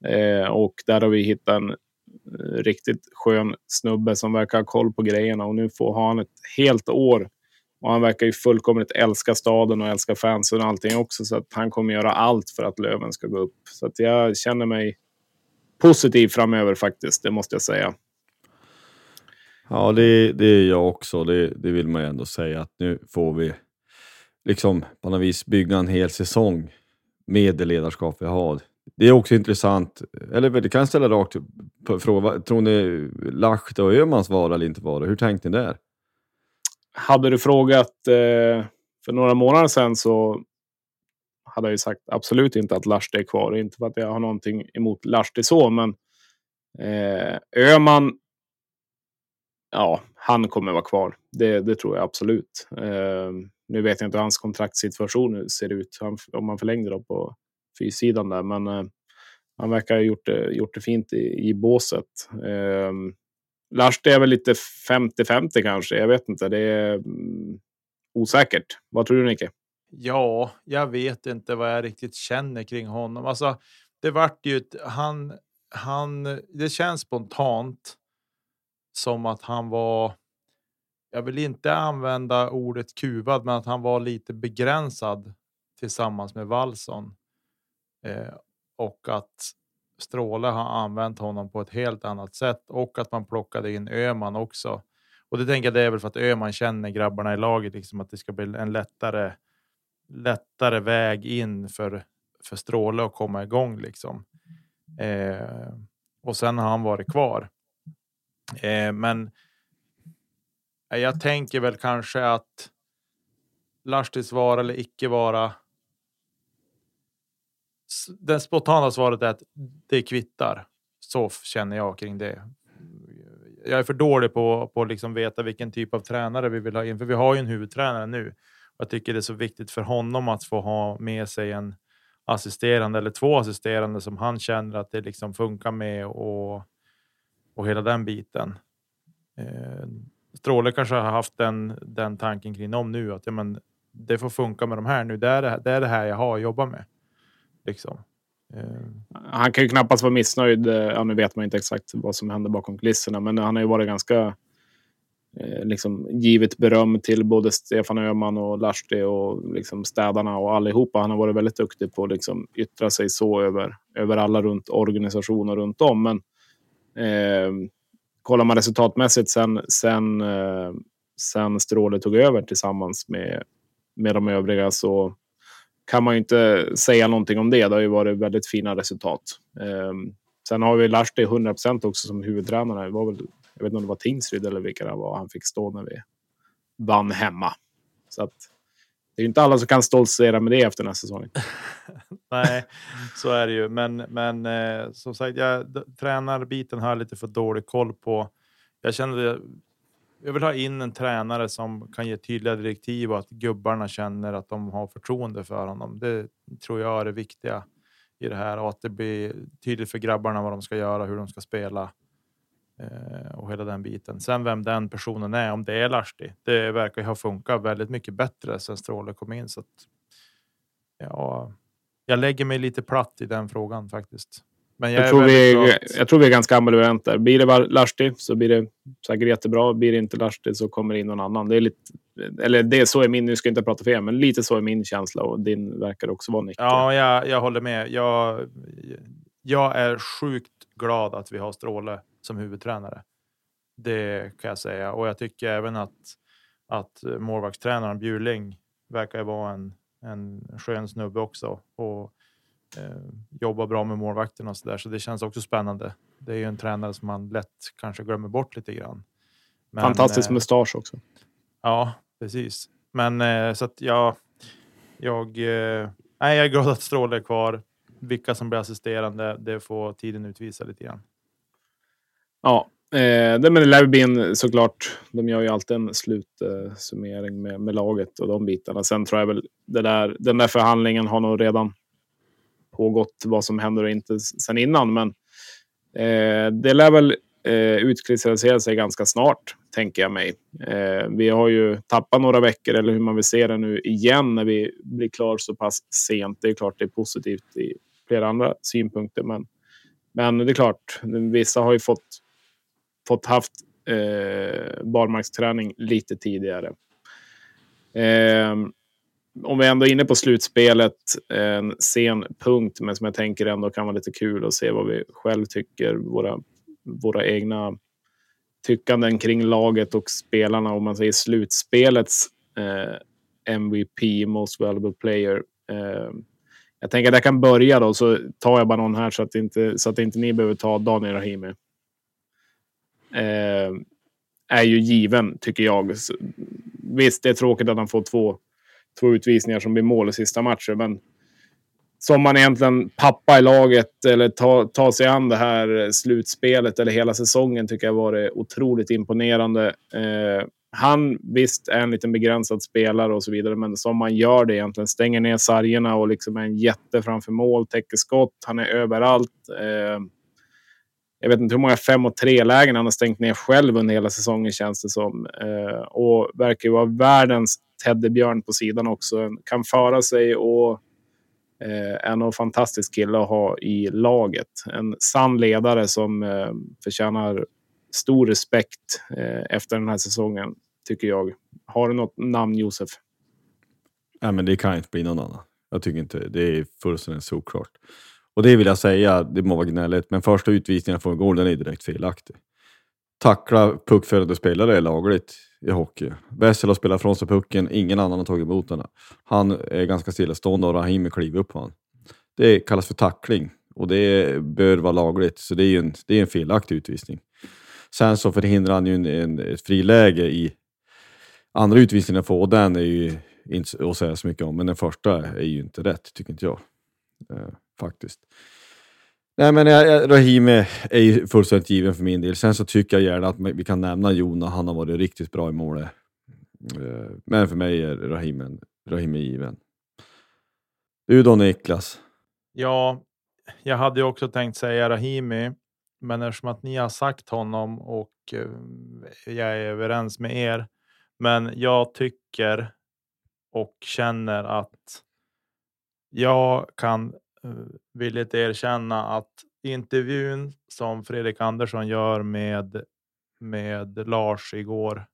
S1: Eh, och där har vi hittat en Eh, riktigt skön snubbe som verkar ha koll på grejerna och nu får han ett helt år Och han verkar ju fullkomligt älska staden och älska fansen och allting också. Så att han kommer göra allt för att Löven ska gå upp. Så att jag känner mig positiv framöver faktiskt, det måste jag säga.
S2: Ja, det, det är jag också. Det, det vill man ju ändå säga att nu får vi liksom på något vis bygga en hel säsong med det ledarskap vi har. Det är också intressant, eller det kan jag ställa rakt på fråga, tror ni Lahti och Öhmans vara eller inte vara? Hur tänkte ni där?
S1: Hade du frågat eh, för några månader sedan så hade jag ju sagt absolut inte att Lahti är kvar. Inte för att jag har någonting emot Lahti så, men eh, Öhman ja, han kommer vara kvar. Det, det tror jag absolut. Eh, nu vet jag inte hur hans kontraktssituation ser ut, om man förlängde då på fyrsidan där, men eh, han verkar ha gjort det, gjort det fint i, i båset. Eh, Lars, är väl lite 50-50 kanske. Jag vet inte. Det är mm, osäkert. Vad tror du, Nicke?
S3: Ja, jag vet inte vad jag riktigt känner kring honom. Alltså, det vart ju ett, han, han, det känns spontant som att han var. Jag vill inte använda ordet kuvad, men att han var lite begränsad tillsammans med Wallson eh, och att Stråle har använt honom på ett helt annat sätt och att man plockade in Öman också. Och det tänker jag det är väl för att Öman känner grabbarna i laget, liksom att det ska bli en lättare, lättare väg in för, för Stråle att komma igång liksom. Eh, och sen har han varit kvar. Eh, men jag tänker väl kanske att Lahtis vara eller icke vara. Det spontana svaret är att det kvittar. Så känner jag kring det. Jag är för dålig på att liksom veta vilken typ av tränare vi vill ha in, för vi har ju en huvudtränare nu. Jag tycker det är så viktigt för honom att få ha med sig en assisterande eller två assisterande som han känner att det liksom funkar med och och hela den biten. Eh, Stråle kanske har haft den, den tanken kring dem nu att ja, men det får funka med de här nu. Det är det, det är det här jag har att jobba med. Liksom.
S1: Ehm. Han kan ju knappast vara missnöjd. Eh, ja, nu vet man inte exakt vad som händer bakom kulisserna, men han har ju varit ganska eh, liksom givit beröm till både Stefan Öhman och Lahti och liksom städarna och allihopa. Han har varit väldigt duktig på att liksom yttra sig så över, över alla runt organisationer runt om. Men Eh, kollar man resultatmässigt sen, sen, eh, sen Stråle tog över tillsammans med, med de övriga så kan man ju inte säga någonting om det. Det har ju varit väldigt fina resultat. Eh, sen har vi Lahti 100% också som huvudtränare. Det var väl, jag vet inte om det var Tingsryd eller vilka det var han fick stå när vi vann hemma. Så att, det är ju inte alla som kan stoltsera med det efter den här säsongen.
S3: Nej, så är det ju. Men, men eh, som sagt, jag, tränarbiten har jag lite för dålig koll på. Jag känner det, jag vill ha in en tränare som kan ge tydliga direktiv och att gubbarna känner att de har förtroende för honom. Det tror jag är det viktiga i det här och att det blir tydligt för grabbarna vad de ska göra, hur de ska spela eh, och hela den biten. Sen vem den personen är, om det är Lahti, det verkar ha funkat väldigt mycket bättre sen Stråle kom in. Så att, ja, jag lägger mig lite platt i den frågan faktiskt.
S1: Men jag, jag tror, vi är, jag tror vi är ganska ambivalenta. Blir det Lahti så blir det säkert jättebra. Blir det inte Lahti så kommer det in någon annan. Det är lite, eller det är så är min, nu ska jag inte prata för er, men lite så är min känsla och din verkar också vara Nick.
S3: Ja, jag, jag håller med. Jag, jag är sjukt glad att vi har Stråle som huvudtränare. Det kan jag säga och jag tycker även att att målvaktstränaren Bjurling verkar vara en en skön snubbe också och jobbar bra med målvakterna och så där. Så det känns också spännande. Det är ju en tränare som man lätt kanske glömmer bort lite grann.
S1: Men, Fantastisk eh, mustasch också.
S3: Ja, precis. Men eh, så att jag. Jag. Eh, nej, jag är glad att Stråle är kvar. Vilka som blir assisterande, det får tiden utvisa lite grann.
S1: Ja, Eh, det, men det lär bli en, såklart. De gör ju alltid en slutsummering eh, med, med laget och de bitarna. Sen tror jag väl det där, den där förhandlingen har nog redan pågått vad som händer och inte sedan innan. Men eh, det lär väl eh, utkristallisera sig ganska snart, tänker jag mig. Eh, vi har ju tappat några veckor, eller hur man vill se det nu igen, när vi blir klar så pass sent. Det är klart det är positivt i flera andra synpunkter, men, men det är klart, vissa har ju fått fått haft eh, barmarksträning lite tidigare. Eh, om vi ändå är inne på slutspelet, en sen punkt, men som jag tänker ändå kan vara lite kul att se vad vi själv tycker, våra, våra egna tyckanden kring laget och spelarna. Om man säger slutspelets eh, MVP, Most Valuable Player. Eh, jag tänker att jag kan börja då, så tar jag bara någon här så att inte, så att inte ni behöver ta Daniel Rahimi. Eh, är ju given, tycker jag. Visst, det är tråkigt att han får två, två utvisningar som blir mål i sista matchen, men som man egentligen pappa i laget eller ta, ta sig an det här slutspelet eller hela säsongen tycker jag varit otroligt imponerande. Eh, han visst är en liten begränsad spelare och så vidare, men som man gör det egentligen. Stänger ner sargerna och liksom är en jätte framför mål, täcker skott. Han är överallt. Eh, jag vet inte hur många fem och tre lägen han har stängt ner själv under hela säsongen känns det som. Eh, och verkar ju vara världens teddybjörn på sidan också. Kan föra sig och eh, är nog fantastisk kille att ha i laget. En sann ledare som eh, förtjänar stor respekt eh, efter den här säsongen, tycker jag. Har du något namn, Josef?
S2: Nej, men det kan inte bli någon annan. Jag tycker inte det är fullständigt såklart. Och det vill jag säga, det må vara gnälligt, men första utvisningen från gården är direkt felaktig. Tackla puckförande spelare är lagligt i hockey. Wessel har spelat från sig pucken, ingen annan har tagit emot den. Han är ganska stillastående och Rahimi kliver upp på honom. Det kallas för tackling och det bör vara lagligt, så det är en, det är en felaktig utvisning. Sen så förhindrar han ju en, en, ett friläge i andra utvisningen får och den är ju inte att säga så mycket om, men den första är ju inte rätt, tycker inte jag. Eh, faktiskt. Nej, men Rahimi är ju fullständigt given för min del. Sen så tycker jag gärna att vi kan nämna Jona. Han har varit riktigt bra i målet. Eh, men för mig är Rahimi, Rahimi given. Du då Niklas?
S3: Ja, jag hade ju också tänkt säga Rahimi, men eftersom att ni har sagt honom och eh, jag är överens med er. Men jag tycker och känner att jag kan Eh, villigt erkänna att intervjun som Fredrik Andersson gör med med Lars igår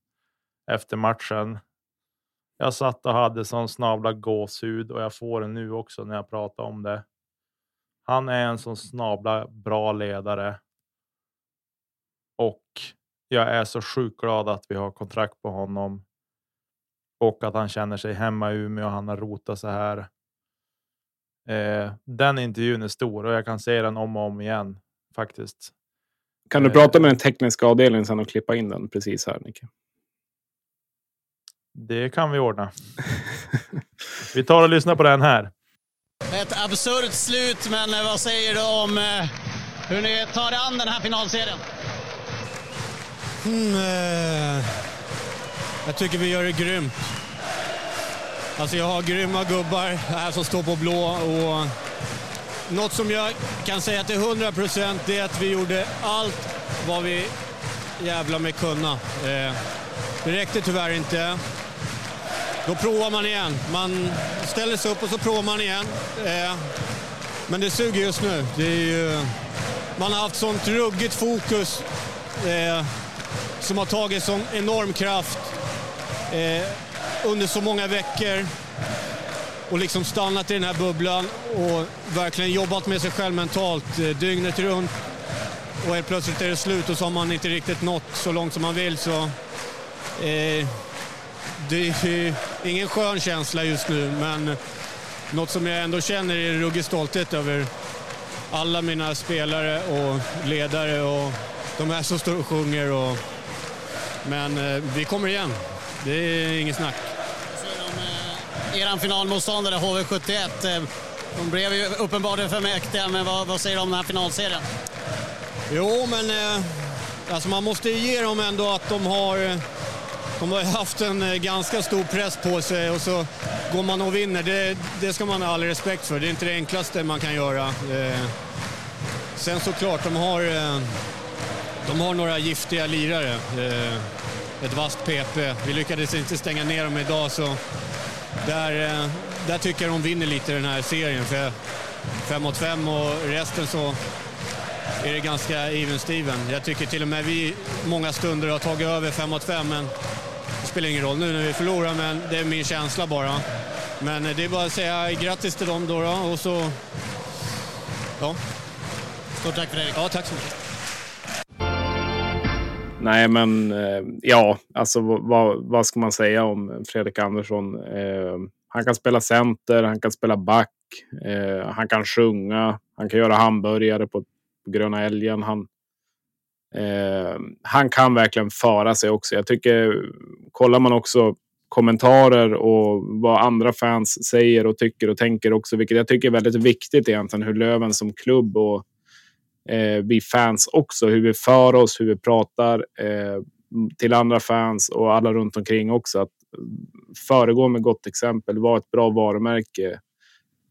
S3: efter matchen. Jag satt och hade sån snabla gåshud och jag får den nu också när jag pratar om det. Han är en sån snabla bra ledare. Och jag är så sjukt glad att vi har kontrakt på honom. Och att han känner sig hemma i Umeå. Han har rotat sig här. Eh, den intervjun är stor och jag kan se den om och om igen faktiskt.
S1: Kan du eh, prata med den tekniska avdelningen sen och klippa in den precis här, Nicke?
S3: Det kan vi ordna. vi tar och lyssnar på den här.
S4: Ett absurt slut, men eh, vad säger du om eh, hur ni tar an den här finalserien?
S5: Mm, eh, jag tycker vi gör det grymt. Alltså jag har grymma gubbar här som står på blå och något som jag kan säga till 100 procent är att vi gjorde allt vad vi jävla med kunna. Eh, det räckte tyvärr inte. Då provar man igen. Man ställer sig upp och så provar man igen. Eh, men det suger just nu. Det är ju, man har haft sånt ruggigt fokus eh, som har tagit sån enorm kraft eh, under så många veckor och liksom stannat i den här bubblan och verkligen jobbat med sig själv mentalt eh, dygnet runt. Och helt plötsligt är det slut och så har man inte riktigt nått så långt som man vill. Så, eh, det är ingen skön känsla just nu, men något som jag ändå känner är ruggig stolthet över alla mina spelare och ledare och de här som står och sjunger. Och, men eh, vi kommer igen. Det är inget snack.
S4: Er finalmotståndare HV71, eh, de blev ju uppenbarligen för mäktiga, men vad, vad säger du om den här finalserien?
S5: Jo, men eh, alltså man måste ge dem ändå att de har, eh, de har haft en ganska stor press på sig och så går man och vinner. Det, det ska man ha all respekt för. Det är inte det enklaste man kan göra. Sen såklart, de har, de har några giftiga lirare ett vasst PP. Vi lyckades inte stänga ner dem idag så där, eh, där tycker jag de vinner lite den här serien. För fem mot fem och resten så är det ganska even Steven. Jag tycker till och med vi många stunder har tagit över fem mot fem men spelar ingen roll nu när vi förlorar, men det är min känsla bara. Men det är bara att säga grattis till dem då, då och så... Ja.
S4: Stort tack Fredrik.
S5: Ja, tack så mycket.
S1: Nej, men eh, ja, alltså vad, vad ska man säga om Fredrik Andersson? Eh, han kan spela center, han kan spela back, eh, han kan sjunga, han kan göra hamburgare på, på Gröna Älgen. Han, eh, han kan verkligen föra sig också. Jag tycker, kollar man också kommentarer och vad andra fans säger och tycker och tänker också, vilket jag tycker är väldigt viktigt egentligen, hur Löven som klubb och eh, vi fans också, hur vi för oss, hur vi pratar eh, till andra fans och alla runt omkring också. Att mm, föregå med gott exempel, vara ett bra varumärke.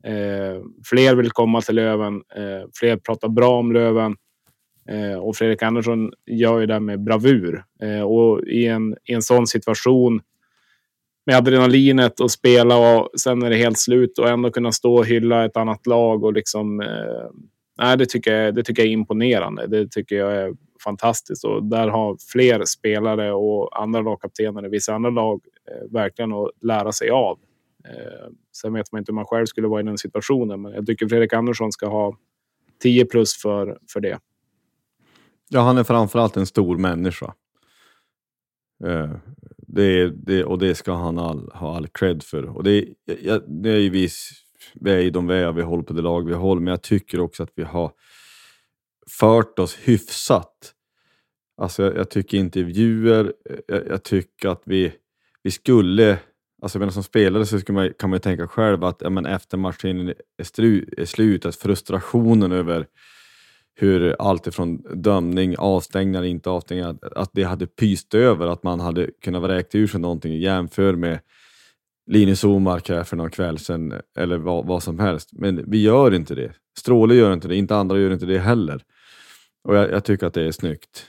S1: Eh, fler vill komma till Löven, eh, fler pratar bra om Löven. Eh, och Fredrik Andersson gör ju det med bravur. Eh, och i en, i en sån situation med adrenalinet och spela och sen är det helt slut och ändå kunna stå och hylla ett annat lag och liksom eh, nej, det, tycker jag, det tycker jag är imponerande. Det tycker jag är fantastiskt. Och där har fler spelare och andra lagkaptener i vissa andra lag eh, verkligen att lära sig av. Eh, sen vet man inte hur man själv skulle vara i den situationen, men jag tycker Fredrik Andersson ska ha 10 plus för, för det.
S2: Ja, han är framförallt en stor människa. Eh, det, det, och det ska han all, ha all cred för. Och det, jag, det är ju vis vi är i de vi är, vi håller på det lag vi håller, men jag tycker också att vi har fört oss hyfsat. Alltså jag, jag tycker intervjuer, eh, jag, jag, tycker att vi, vi skulle, alltså menar, som spelare så man, kan man ju tänka själv att ja, men efter matchen är, stru, är slut, att frustrationen över hur allt ifrån dömning, avstängningar, inte avstängningar, att det hade pyst över, att man hade kunnat vräkt ur sig någonting jämför med Linus Omark här för någon kväll sedan, eller vad, vad, som helst. Men vi gör inte det. Stråle gör inte det, inte andra gör inte det heller. Och jag, jag tycker att det är snyggt.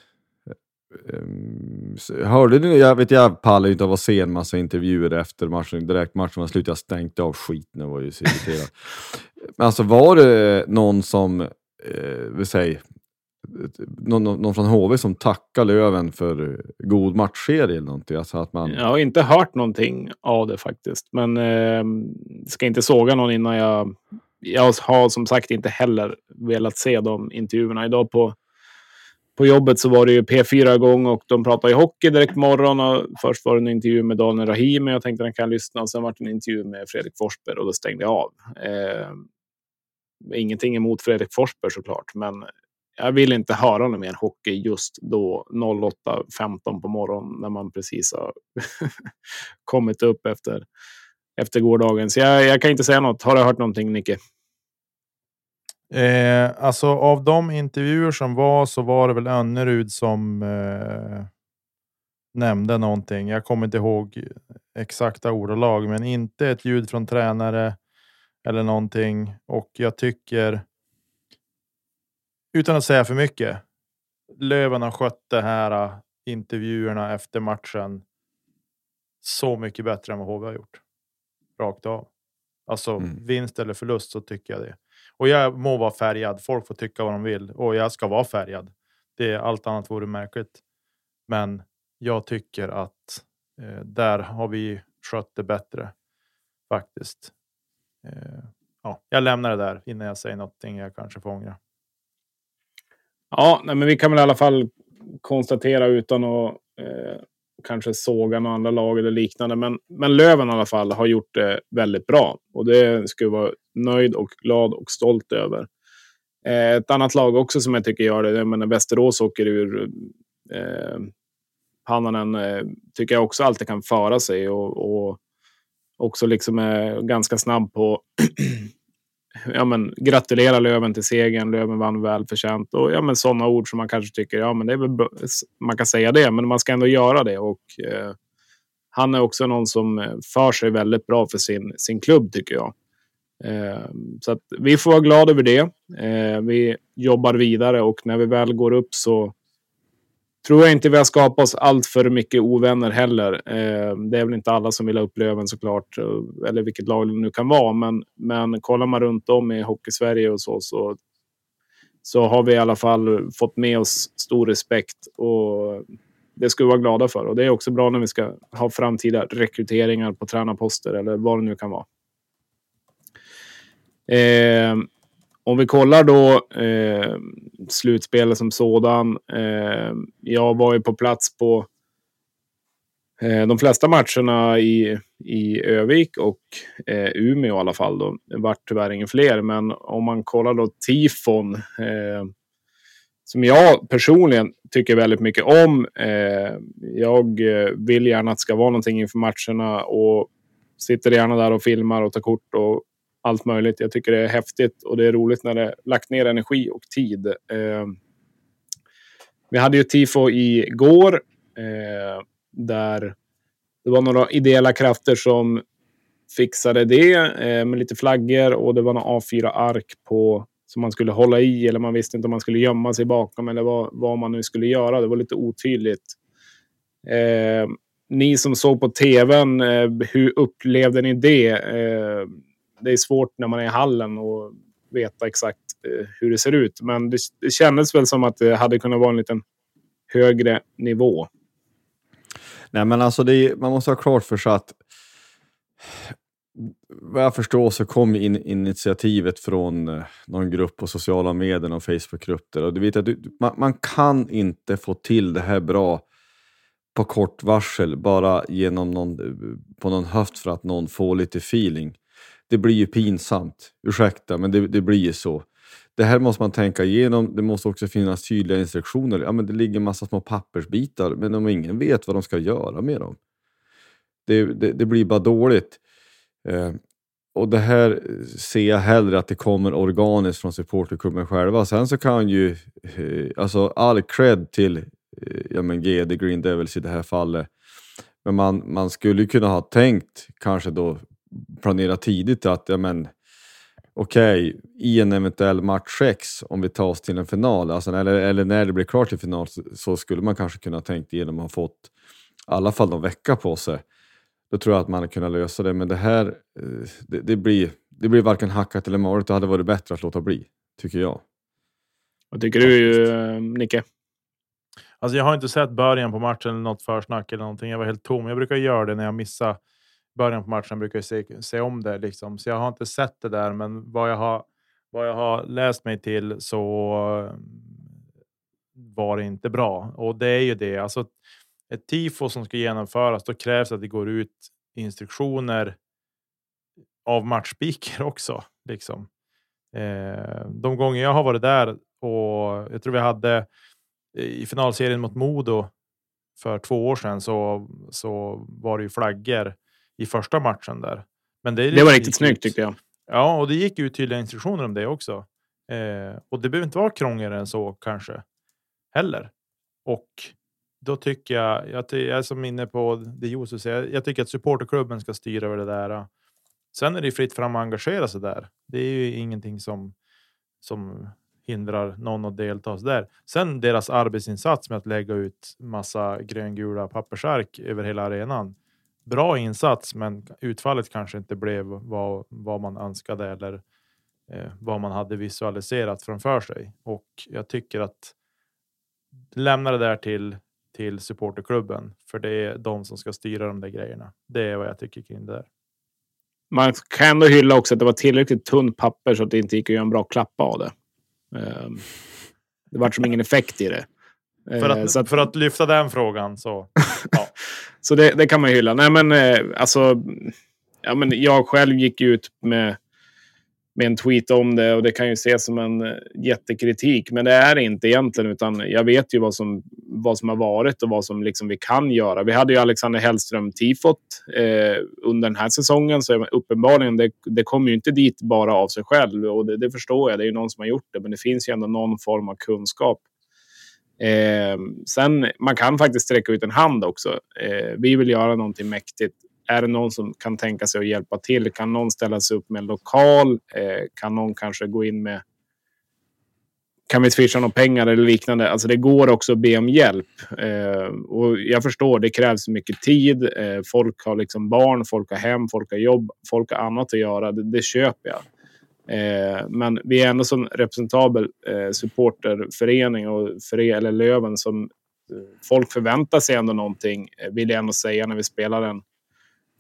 S2: Um, hörde ni, jag vet jag pallar inte av att se en massa intervjuer efter matchen, direkt matchen var slut, jag stängde av skiten och var ju så irriterad. Men alltså var det någon som, eh, säga, någon, någon från HV som tackar Löven för god matchserie eller någonting? Alltså att man...
S1: Jag har inte hört någonting av det faktiskt, men eh, ska inte såga någon innan jag... Jag har som sagt inte heller velat se de intervjuerna. Idag på, på jobbet så var det ju P4 igång och de pratade ju hockey direkt morgon. Och först var det en intervju med Daniel Rahimi. Jag tänkte att den kan lyssna. Och sen var det en intervju med Fredrik Forsberg och då stängde jag av. Eh, ingenting emot Fredrik Forsberg såklart, men jag vill inte höra något mer hockey just då 08.15 på morgonen när man precis har kommit upp efter, efter gårdagen. Så jag, jag, kan inte säga något. Har du hört någonting Nicke?
S3: Eh, alltså av de intervjuer som var så var det väl Önnerud som eh, nämnde någonting. Jag kommer inte ihåg exakta ordalag, men inte ett ljud från tränare eller någonting. Och jag tycker utan att säga för mycket. Löven har skött det här uh, intervjuerna efter matchen så mycket bättre än vad HV har gjort. Rakt av. Alltså mm. vinst eller förlust så tycker jag det. Och jag må vara färgad. Folk får tycka vad de vill och jag ska vara färgad. Det allt annat vore märkligt. Men jag tycker att eh, där har vi skött det bättre faktiskt. Eh, ja, jag lämnar det där innan jag säger någonting jag kanske får ångra.
S1: Ja, nej, men vi kan väl i alla fall konstatera utan att eh, kanske såga några andra lag eller liknande. Men, men Löven i alla fall har gjort det väldigt bra och det ska vi vara nöjd och glad och stolt över. Eh, ett annat lag också som jag tycker gör det, jag menar Västerås åker ur eh, Pannanen eh, tycker jag också alltid kan föra sig och, och också liksom är ganska snabb på ja, men, gratulera Löven till segern. Löven vann välförtjänt och ja, men, sådana ord som man kanske tycker ja, men det är väl man kan säga det, men man ska ändå göra det. Och, eh, han är också någon som eh, för sig väldigt bra för sin, sin klubb tycker jag. Eh, så att vi får vara glada över det. Eh, vi jobbar vidare och när vi väl går upp så tror jag inte vi har skapat oss allt för mycket ovänner heller. Eh, det är väl inte alla som vill ha upp Löven såklart, eh, eller vilket lag det nu kan vara. Men, men kollar man runt om i Hockeysverige och så, så, så har vi i alla fall fått med oss stor respekt. Och det ska vi vara glada för. Och det är också bra när vi ska ha framtida rekryteringar på tränarposter eller vad det nu kan vara. Eh, om vi kollar då eh, slutspelet som sådan. Eh, jag var ju på plats på eh, de flesta matcherna i, i Övik och eh, Umeå i alla fall. Då. Det var tyvärr ingen fler, men om man kollar då tifon eh, som jag personligen tycker väldigt mycket om. Eh, jag eh, vill gärna att det ska vara någonting inför matcherna och sitter gärna där och filmar och tar kort och allt möjligt. Jag tycker det är häftigt och det är roligt när det lagt ner energi och tid. Eh, vi hade ju tifo igår eh, där det var några ideella krafter som fixade det eh, med lite flaggor och det var några A4-ark på som man skulle hålla i eller man visste inte om man skulle gömma sig bakom eller vad, vad man nu skulle göra. Det var lite otydligt. Eh, ni som såg på tvn, eh, hur upplevde ni det? Eh, det är svårt när man är i hallen och veta exakt eh, hur det ser ut. Men det, det kändes väl som att det hade kunnat vara en liten högre nivå.
S2: Nej, men alltså är, man måste ha klart för sig att vad jag förstår så kom in, initiativet från eh, någon grupp på sociala medier och Facebookgrupper. Och du vet att du, man, man, kan inte få till det här bra på kort varsel bara genom någon, eh, på någon höft för att någon får lite feeling. Det blir ju pinsamt. Ursäkta, men det, det blir ju så. Det här måste man tänka igenom. Det måste också finnas tydliga instruktioner. Ja, men det ligger en massa små pappersbitar, men om ingen vet vad de ska göra med dem. Det, det, det blir bara dåligt. Eh, och det här ser jag hellre att det kommer organiskt från supporterklubben själva. Sen så kan ju, eh, alltså all cred till eh, ja men GD Green Devils i det här fallet. Men man, man skulle kunna ha tänkt, kanske då planera tidigt att ja men okej, okay, i en eventuell match 6, om vi tar oss till en final, alltså, eller, eller när det blir klart till final, så, så skulle man kanske kunna tänkt igenom att ha fått i alla fall någon vecka på sig då tror jag att man hade kunnat lösa det. Men det här, eh, det, det blir, det blir varken hackat eller malet. Det hade varit bättre att låta bli, tycker jag.
S1: Vad tycker du, eh, Nicke?
S3: Alltså jag har inte sett början på matchen eller något försnack eller någonting. Jag var helt tom. Jag brukar göra det när jag missar början på matchen. Jag brukar se, se om det liksom. Så jag har inte sett det där, men vad jag har, vad jag har läst mig till så mm, var det inte bra. Och det är ju det. Alltså, ett tifo som ska genomföras, då krävs att det går ut instruktioner av matchspeaker också. Liksom. Eh, de gånger jag har varit där och jag tror vi hade eh, i finalserien mot Modo för två år sedan så, så var det ju flaggor i första matchen där.
S1: Men det, det var riktigt snyggt tyckte jag.
S3: Ja, och det gick ut tydliga instruktioner om det också. Eh, och det behöver inte vara krångligare än så kanske heller. Och då tycker jag, jag, jag är som inne på det Josef säger, jag tycker att supporterklubben ska styra över det där. Sen är det fritt fram att engagera sig där. Det är ju ingenting som, som hindrar någon att delta där. Sen deras arbetsinsats med att lägga ut massa gröngula pappersark över hela arenan. Bra insats, men utfallet kanske inte blev vad, vad man önskade eller eh, vad man hade visualiserat framför sig. Och jag tycker att lämna det där till till supporterklubben, för det är de som ska styra de där grejerna. Det är vad jag tycker kring det där.
S1: Man kan ändå hylla också att det var tillräckligt tunt papper så att det inte gick att göra en bra klappa av det. Ehm, det var som ingen effekt i det.
S3: För att, ehm, att, för att lyfta den frågan så. Ja.
S1: så det, det, kan man hylla. Nej, men eh, alltså. Ja, men jag själv gick ut med med en tweet om det och det kan ju ses som en eh, jättekritik. Men det är det inte egentligen, utan jag vet ju vad som, vad som har varit och vad som liksom vi kan göra. Vi hade ju Alexander Hellström tifot eh, under den här säsongen, så uppenbarligen, det, det kommer ju inte dit bara av sig själv och det, det, förstår jag. Det är ju någon som har gjort det, men det finns ju ändå någon form av kunskap. Eh, sen, man kan faktiskt sträcka ut en hand också. Eh, vi vill göra någonting mäktigt är det någon som kan tänka sig att hjälpa till? Kan någon ställa sig upp med en lokal? Eh, kan någon kanske gå in med kan vi swisha några pengar eller liknande. Alltså det går också att be om hjälp. Eh, och jag förstår, det krävs mycket tid. Eh, folk har liksom barn, folk har hem, folk har jobb, folk har annat att göra. Det, det köper jag. Eh, men vi är ändå som representabel eh, supporterförening och för eller Löven som eh, folk förväntar sig ändå någonting, eh, vill jag ändå säga, när vi spelar en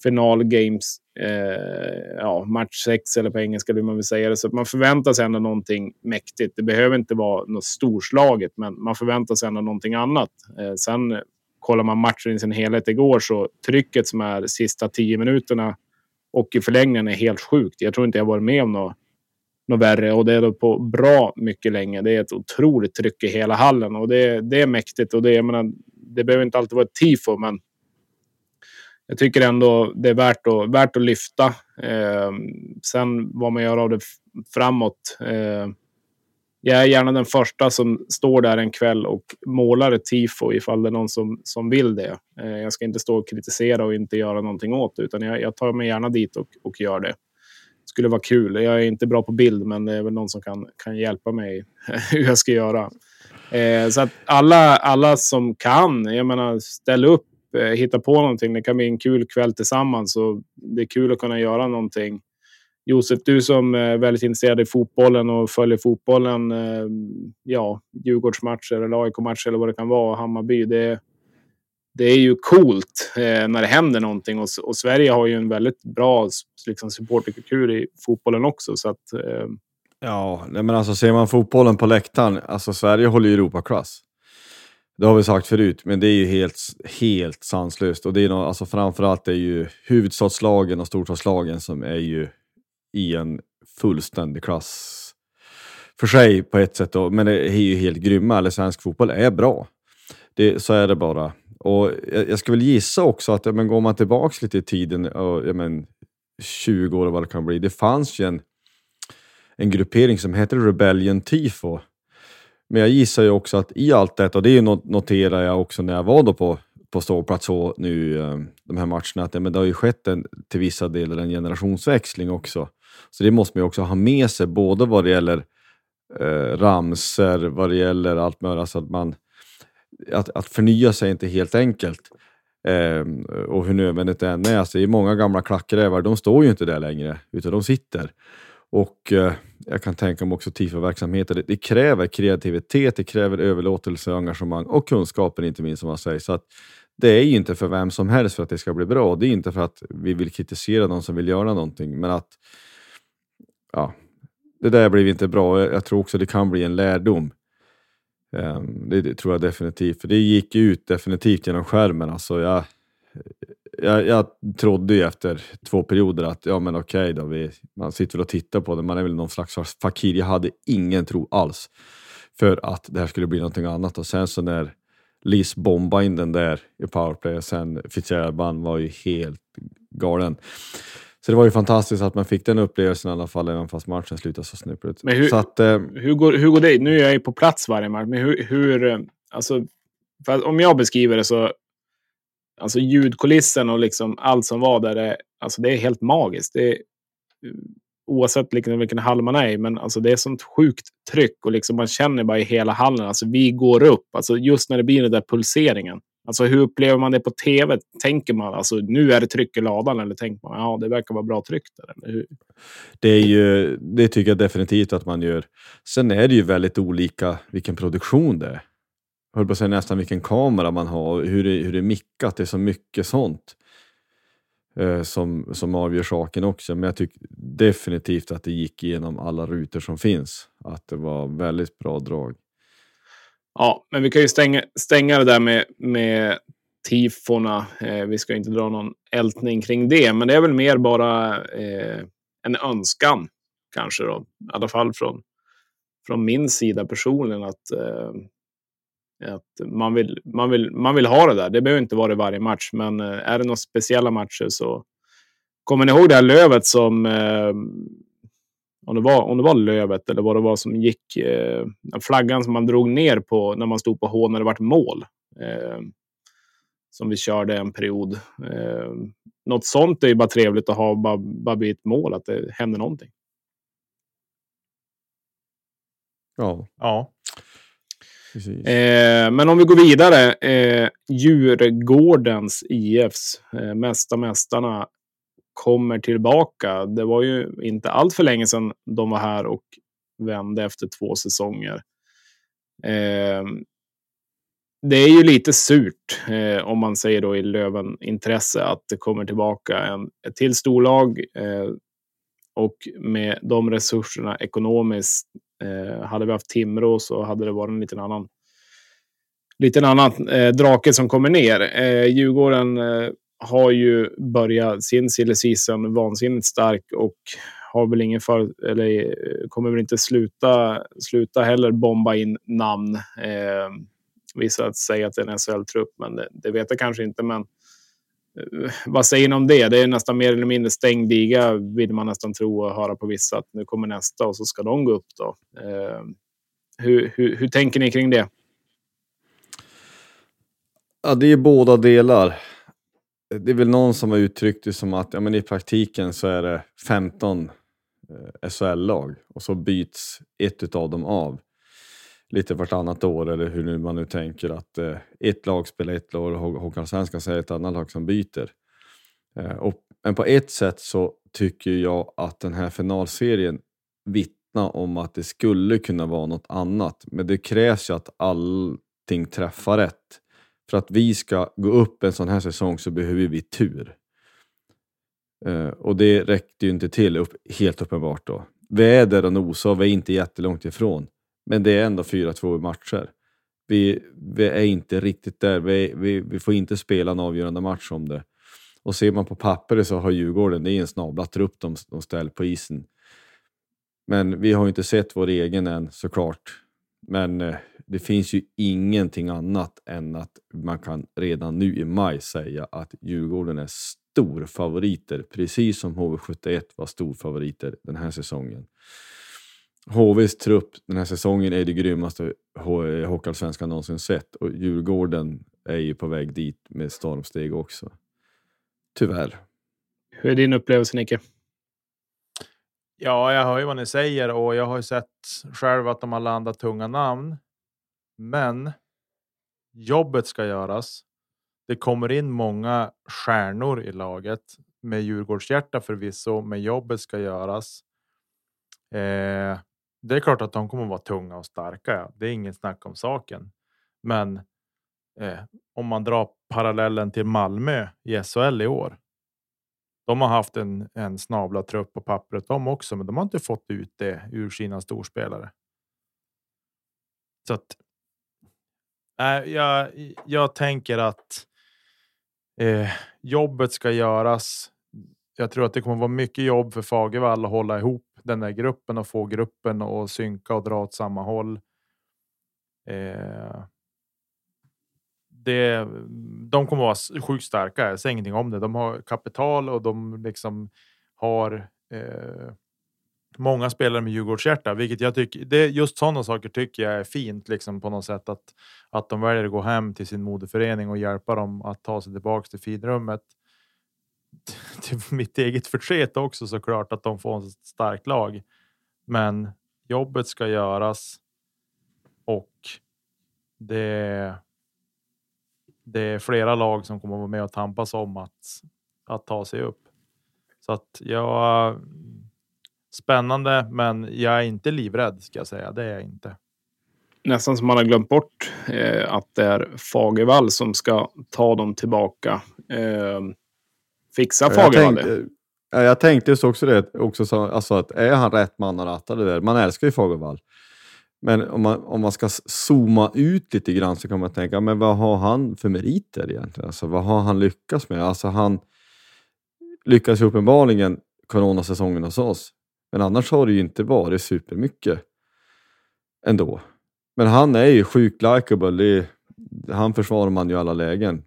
S1: finalgames, eh, ja, match 6 eller på engelska hur man vill säga det. Så man förväntar sig ändå någonting mäktigt. Det behöver inte vara något storslaget, men man förväntar sig ändå någonting annat. Eh, sen kollar man matchen i sin helhet igår så trycket som är sista tio minuterna och i förlängningen är helt sjukt. Jag tror inte jag varit med om något, något värre och det är då på bra mycket länge. Det är ett otroligt tryck i hela hallen och det, det är mäktigt och det, jag menar, det behöver inte alltid vara ett tifo, men jag tycker ändå det är värt att, värt att lyfta. Eh, sen vad man gör av det framåt. Eh, jag är gärna den första som står där en kväll och målar ett tifo ifall det är någon som, som vill det. Eh, jag ska inte stå och kritisera och inte göra någonting åt det, utan jag, jag tar mig gärna dit och, och gör det. Skulle vara kul. Jag är inte bra på bild, men det är väl någon som kan, kan hjälpa mig hur jag ska göra. Eh, så att alla, alla som kan, jag menar, ställ upp, eh, hitta på någonting. Det kan bli en kul kväll tillsammans och det är kul att kunna göra någonting Josef, du som är väldigt intresserad i fotbollen och följer fotbollen, eh, ja, Djurgårdsmatcher eller AIK-matcher eller vad det kan vara, Hammarby. Det, det är ju coolt eh, när det händer någonting och, och, Sverige har ju en väldigt bra liksom, supporterkultur i fotbollen också. Så att, eh...
S2: Ja, men alltså ser man fotbollen på läktaren, alltså Sverige håller ju Europaklass. Det har vi sagt förut, men det är ju helt, helt sanslöst. Och det är no, alltså framförallt är ju huvudstadslagen och storstadslagen som är ju i en fullständig klass för sig på ett sätt, då, men det är ju helt grymma. Eller svensk fotboll är bra. Det, så är det bara. Och jag, jag ska väl gissa också att men går man tillbaka lite i tiden, och, ja, men, 20 år vad det kan bli, det fanns ju en, en gruppering som heter Rebellion Tifo. Men jag gissar ju också att i allt detta, och det noterar jag också när jag var då på, på ståplats så nu eh, de här matcherna, att men det har ju skett en, till vissa delar en generationsväxling också. Så det måste man ju också ha med sig, både vad det gäller eh, ramser, vad det gäller allt möjligt. Alltså att, man, att, att förnya sig är inte helt enkelt. Eh, och hur nödvändigt det än är. Alltså, det är många gamla klackrävar, de står ju inte där längre, utan de sitter. Och eh, jag kan tänka mig också TIFO-verksamheter. Det, det, kräver kreativitet, det kräver överlåtelse, engagemang och kunskaper inte minst som man säger. Så att det är ju inte för vem som helst för att det ska bli bra. Det är inte för att vi vill kritisera någon som vill göra någonting, men att ja, det där blev inte bra. Jag tror också det kan bli en lärdom. Ehm, det, det, tror jag definitivt, för det gick ut definitivt genom skärmen. Alltså jag, jag, jag trodde ju efter två perioder att ja men okej då, vi, man sitter väl och tittar på det, man är väl någon slags fakir. Jag hade ingen tro alls för att det här skulle bli någonting annat och sen så när Lis bombade in den där i powerplay och sen Fitzgerald var ju helt galen. Så det var ju fantastiskt att man fick den upplevelsen i alla fall, även fast matchen slutade så snyggt.
S1: Men hur,
S2: så att, eh,
S1: hur, går, hur går det? Nu är jag ju på plats varje match, men hur... hur eh, alltså, om jag beskriver det så... Alltså ljudkulissen och liksom allt som var där, är, alltså det är helt magiskt. Det är, oavsett liksom vilken hall man är i, men alltså det är sånt sjukt tryck och liksom man känner bara i hela hallen. Alltså vi går upp, alltså just när det blir den där pulseringen. Alltså hur upplever man det på tv? Tänker man alltså nu är det tryck i ladan eller tänker man ja, det verkar vara bra tryck där? Eller hur?
S2: Det är ju, det tycker jag definitivt att man gör. Sen är det ju väldigt olika vilken produktion det är. Jag höll på att säga nästan vilken kamera man har, hur det, hur det är mickat. Det är så mycket sånt eh, som, som avgör saken också. Men jag tycker definitivt att det gick igenom alla rutor som finns. Att det var väldigt bra drag.
S1: Ja, men vi kan ju stänga, stänga det där med, med tifona. Eh, vi ska inte dra någon ältning kring det, men det är väl mer bara eh, en önskan kanske då. I alla fall från, från min sida personligen att, eh, att man, vill, man, vill, man vill ha det där. Det behöver inte vara det varje match, men eh, är det några speciella matcher så Kommer ni ihåg det här lövet som eh, om det var, om det var lövet eller vad det var som gick, eh, flaggan som man drog ner på när man stod på H när det vart mål. Eh, som vi körde en period. Eh, något sånt är ju bara trevligt att ha, bara, bara bli ett mål, att det händer någonting.
S2: Ja.
S3: Ja.
S1: Eh, men om vi går vidare. Eh, Djurgårdens IFs, eh, Mästa Mästarna, kommer tillbaka. Det var ju inte allt för länge sedan de var här och vände efter två säsonger. Eh, det är ju lite surt, eh, om man säger då i Löven-intresse, att det kommer tillbaka en, ett till storlag. Eh, och med de resurserna ekonomiskt, eh, hade vi haft Timrå så hade det varit en liten annan, liten annan eh, drake som kommer ner. Eh, Djurgården eh, har ju börjat sin silly season vansinnigt stark och har väl ingen för, eller eh, kommer väl inte sluta, sluta heller bomba in namn. Eh, Vissa säger att det är en SHL-trupp, men det, det, vet jag kanske inte. Men eh, vad säger ni om det? Det är nästan mer eller mindre stängd liga, vill man nästan tro och höra på vissa. Att nu kommer nästa och så ska de gå upp då. Eh, hur, hur, hur tänker ni kring det?
S2: Ja, det är båda delar. Det är väl någon som har uttryckt det som att ja, men i praktiken så är det 15 eh, SHL-lag och så byts ett av dem av lite vartannat år eller hur nu man nu tänker att eh, ett lag spelar ett år och Hockeyallsvenskan säger ett annat lag som byter. Eh, och, men på ett sätt så tycker jag att den här finalserien vittnar om att det skulle kunna vara något annat. Men det krävs ju att allting träffar rätt. För att vi ska gå upp en sån här säsong så behöver vi tur. Eh, och det räckte ju inte till, upp, helt uppenbart då. Vi är där och nosar och vi är inte jättelångt ifrån. Men det är ändå 4-2 matcher. Vi, vi, är inte riktigt där. Vi, vi, vi, får inte spela en avgörande match om det. Och ser man på pappret så har Djurgården, det är en snabla trupp de, de ställer på isen. Men vi har inte sett vår egen än såklart. Men eh, det finns ju ingenting annat än att man kan redan nu i maj säga att Djurgården är storfavoriter, precis som HV71 var storfavoriter den här säsongen. HVs trupp den här säsongen är det grymmaste eh, Hockeyallsvenskan någonsin sett och Djurgården är ju på väg dit med stormsteg också. Tyvärr.
S1: Hur är din upplevelse Nicke?
S3: Ja, jag hör ju vad ni säger och jag har ju sett själv att de har landat tunga namn. Men jobbet ska göras. Det kommer in många stjärnor i laget med Djurgårdshjärta förvisso, men jobbet ska göras. Eh, det är klart att de kommer vara tunga och starka. Ja. Det är inget snack om saken. Men eh, om man drar parallellen till Malmö i SHL i år. De har haft en, en snabla trupp på pappret de också, men de har inte fått ut det ur sina storspelare. Så att. Äh, jag, jag tänker att eh, jobbet ska göras. Jag tror att det kommer vara mycket jobb för Fagervall att hålla ihop den där gruppen och få gruppen att synka och dra åt samma håll. Eh, det, de kommer att vara sjukt starka. Jag säger ingenting om det. De har kapital och de liksom har eh, många spelare med Djurgårdshjärta, vilket jag tycker det just sådana saker tycker jag är fint liksom på något sätt att att de väljer att gå hem till sin moderförening och hjälpa dem att ta sig tillbaka till finrummet till mitt eget förtret också såklart att de får ett starkt lag. Men jobbet ska göras och det. Det är flera lag som kommer att vara med och tampas om att att ta sig upp. Så att jag. Spännande, men jag är inte livrädd ska jag säga. Det är jag inte.
S1: Nästan som man har glömt bort eh, att det är Fagervall som ska ta dem tillbaka. Eh, Fixa Fagervall det.
S2: Jag tänkte just också det, också så, alltså att är han rätt man att ratta det där? Man älskar ju Fagervall. Men om man, om man ska zooma ut lite grann så kan man tänka, men vad har han för meriter egentligen? Alltså, vad har han lyckats med? Alltså han lyckas ju uppenbarligen coronasäsongen hos oss. Men annars har det ju inte varit supermycket ändå. Men han är ju sjukt likeable. Han försvarar man ju i alla lägen.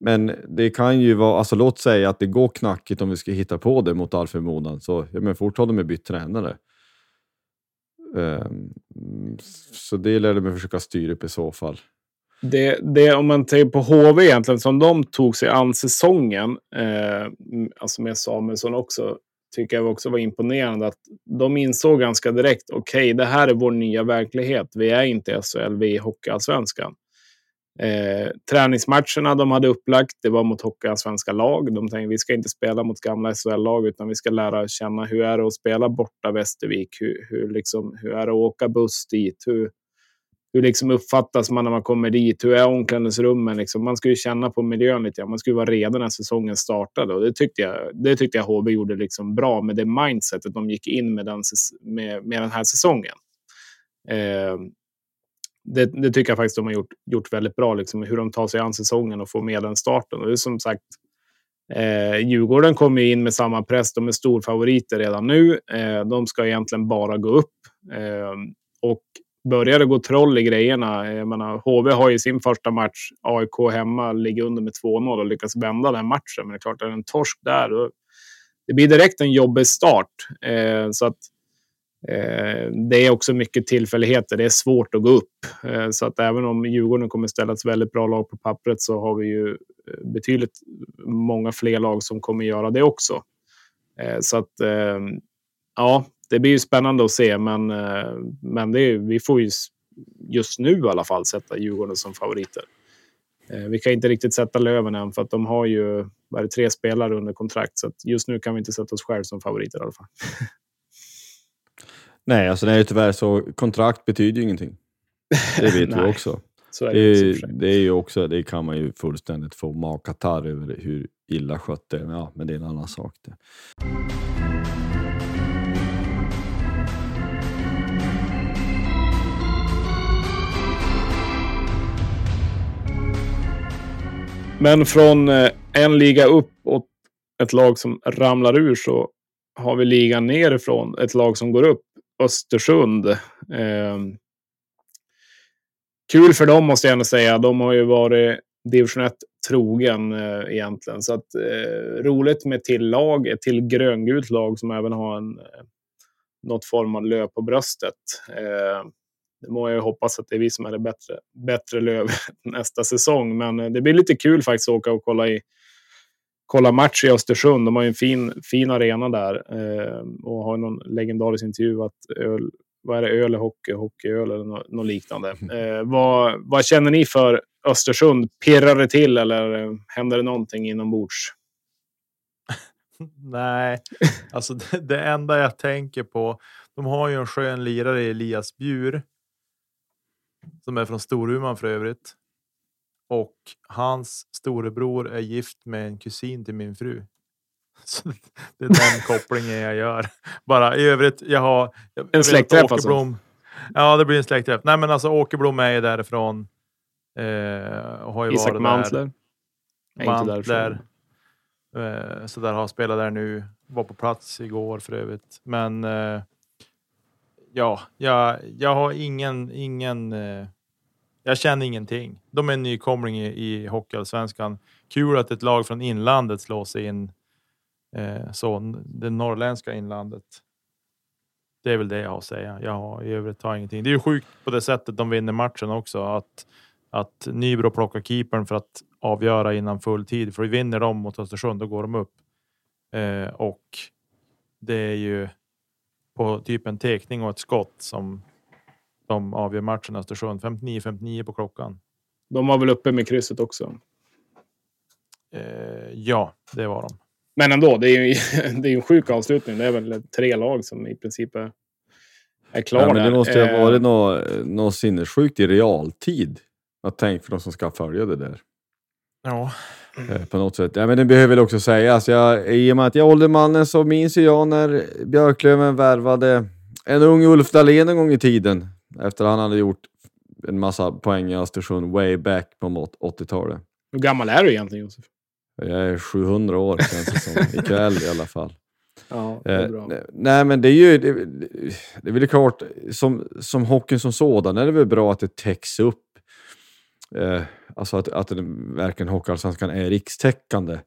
S2: Men det kan ju vara, alltså låt säga att det går knackigt om vi ska hitta på det mot all förmodan. Så ja, men fort har de bytt tränare. Ehm, så det lärde mig försöka styra upp i så fall.
S1: Det, det, om man tänker på HV egentligen, som de tog sig an säsongen, eh, alltså med Samuelsson också, tycker jag också var imponerande. Att de insåg ganska direkt, okej, okay, det här är vår nya verklighet. Vi är inte SHL, vi är Hockeyallsvenskan. Eh, träningsmatcherna de hade upplagt, det var mot Hockeyallsvenska lag. De tänkte vi ska inte spela mot gamla SHL-lag, utan vi ska lära känna hur är det att spela borta Västervik? Hur, hur, liksom, hur är det att åka buss dit? Hur, hur liksom uppfattas man när man kommer dit? Hur är omklädningsrummen? Liksom? Man ska ju känna på miljön lite. Man ska ju vara redo när säsongen startade. Och det tyckte jag, det tyckte jag HB gjorde liksom bra med det mindsetet de gick in med den, med, med den här säsongen. Eh, det, det, tycker jag faktiskt de har gjort, gjort väldigt bra, liksom, hur de tar sig an säsongen och får med den starten. Och det är som sagt, eh, Djurgården kommer in med samma press. De är storfavoriter redan nu. Eh, de ska egentligen bara gå upp. Eh, och börjar det gå troll i grejerna. Jag menar, HV har ju sin första match, AIK hemma, ligger under med 2-0 och lyckas vända den matchen. Men det är klart, är det en torsk där, då, det blir direkt en jobbig start. Eh, så att eh, Eh, det är också mycket tillfälligheter. Det är svårt att gå upp. Eh, så att även om Djurgården kommer ställa ett väldigt bra lag på pappret så har vi ju eh, betydligt många fler lag som kommer göra det också. Så att ja, det blir ju spännande att se, men, men det är, vi får ju just nu i alla fall sätta Djurgården som favoriter. Vi kan inte riktigt sätta Löven än för att de har ju tre spelare under kontrakt. Så just nu kan vi inte sätta oss själva som favoriter i alla fall.
S2: Nej, alltså är tyvärr så. Kontrakt betyder ju ingenting. Det vet vi också.
S1: Så är
S2: det,
S1: det,
S2: är, det är ju också, det kan man ju fullständigt få makatarr över hur illa skött det är. Ja, men det är en annan sak. Det.
S1: Men från eh, en liga upp och ett lag som ramlar ur så har vi ligan nerifrån ett lag som går upp. Östersund. Eh, kul för dem måste jag ändå säga. De har ju varit division 1 trogen eh, egentligen. Så att, eh, roligt med till lag, ett till gröngult lag som även har en, eh, något form av löp på bröstet. Eh, det må jag hoppas att det är vi som är det bättre, bättre löv nästa säsong. Men eh, det blir lite kul faktiskt att åka och kolla, i, kolla match i Östersund. De har ju en fin, fin arena där eh, och har någon legendarisk intervju att öl, vad är det, öl är hockey, hockey öl eller något, något liknande. Eh, vad, vad känner ni för Östersund? Pirrar det till eller eh, händer det någonting inombords?
S3: Nej, alltså det, det, enda jag tänker på. De har ju en skön lirare Elias Bjur som är från Storuman för övrigt. Och hans storebror är gift med en kusin till min fru. Så det är den kopplingen jag gör. Bara i övrigt, jag har... Jag
S1: en släktträff alltså?
S3: Ja, det blir en släktträff. Nej, men alltså Åkerblom är därifrån. Eh, har ju
S1: Isak
S3: varit
S1: Mantler?
S3: Där. Mantler. Eh, så där har spelat där nu. Var på plats igår för övrigt. Men eh, ja, jag, jag har ingen, ingen eh, jag känner ingenting. De är en nykomling i, i Hockeyallsvenskan. Kul att ett lag från inlandet slår sig in. Eh, så det norrländska inlandet. Det är väl det jag har att säga. Jag har i övrigt har ingenting. Det är ju sjukt på det sättet de vinner matchen också. Att, att Nybro plockar keepern för att avgöra innan full tid. För vinner de mot Östersund, då går de upp. Eh, och det är ju på typ en tekning och ett skott som de avgör matchen Östersund. 59-59 på klockan.
S1: De var väl uppe med krysset också?
S3: Eh, ja, det var de.
S1: Men ändå, det är ju det är en sjuk avslutning. Det är väl tre lag som i princip är, är klara. Ja,
S2: men det måste ju ha varit eh, något, något sinnessjukt i realtid. Att tänka för de som ska följa det där.
S3: Ja.
S2: Eh, på något sätt. Ja, men det behöver väl också sägas. Jag, I och med att jag är åldermannen så minns jag när Björklöven värvade en ung Ulf Dahlén en gång i tiden efter han hade gjort en massa poäng i Östersund way back på 80-talet.
S1: Hur gammal är du egentligen Josef?
S2: Jag är 700 år känns det som. Ikväll i alla fall.
S1: Ja, det är bra. Eh,
S2: nej, men det är ju det, det är väl klart, som, som hockeyn som sådan är det väl bra att det täcks upp. Eh, alltså att, att det, verkligen Hockeyallsvenskan är rikstäckande.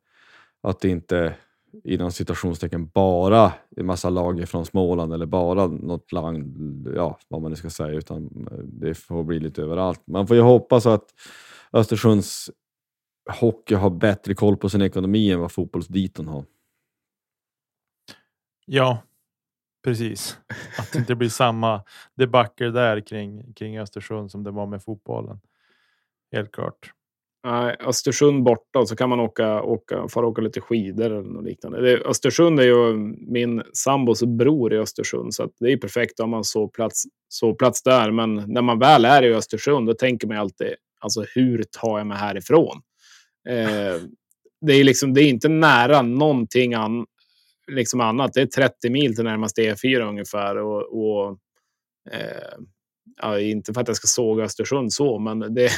S2: Att det inte inom citationstecken bara en massa lag från Småland eller bara något land, ja vad man nu ska säga, utan eh, det får bli lite överallt. Man får ju hoppas att Östersunds hockey har bättre koll på sin ekonomi än vad fotbollsditon har.
S3: Ja, precis. Att det inte blir samma debacle där kring, kring Östersund som det var med fotbollen. Helt klart.
S1: Nej, Östersund borta och så kan man åka, åka, fara åka lite skidor eller något liknande. Det, Östersund är ju min sambos bror i Östersund så det är perfekt om man så plats sovplats där. Men när man väl är i Östersund, då tänker man alltid, alltså hur tar jag mig härifrån? Eh, det, är liksom, det är inte nära någonting an, liksom annat. Det är 30 mil till närmaste E4 ungefär. Och, och eh, ja, inte för att jag ska såga Östersund så, men det,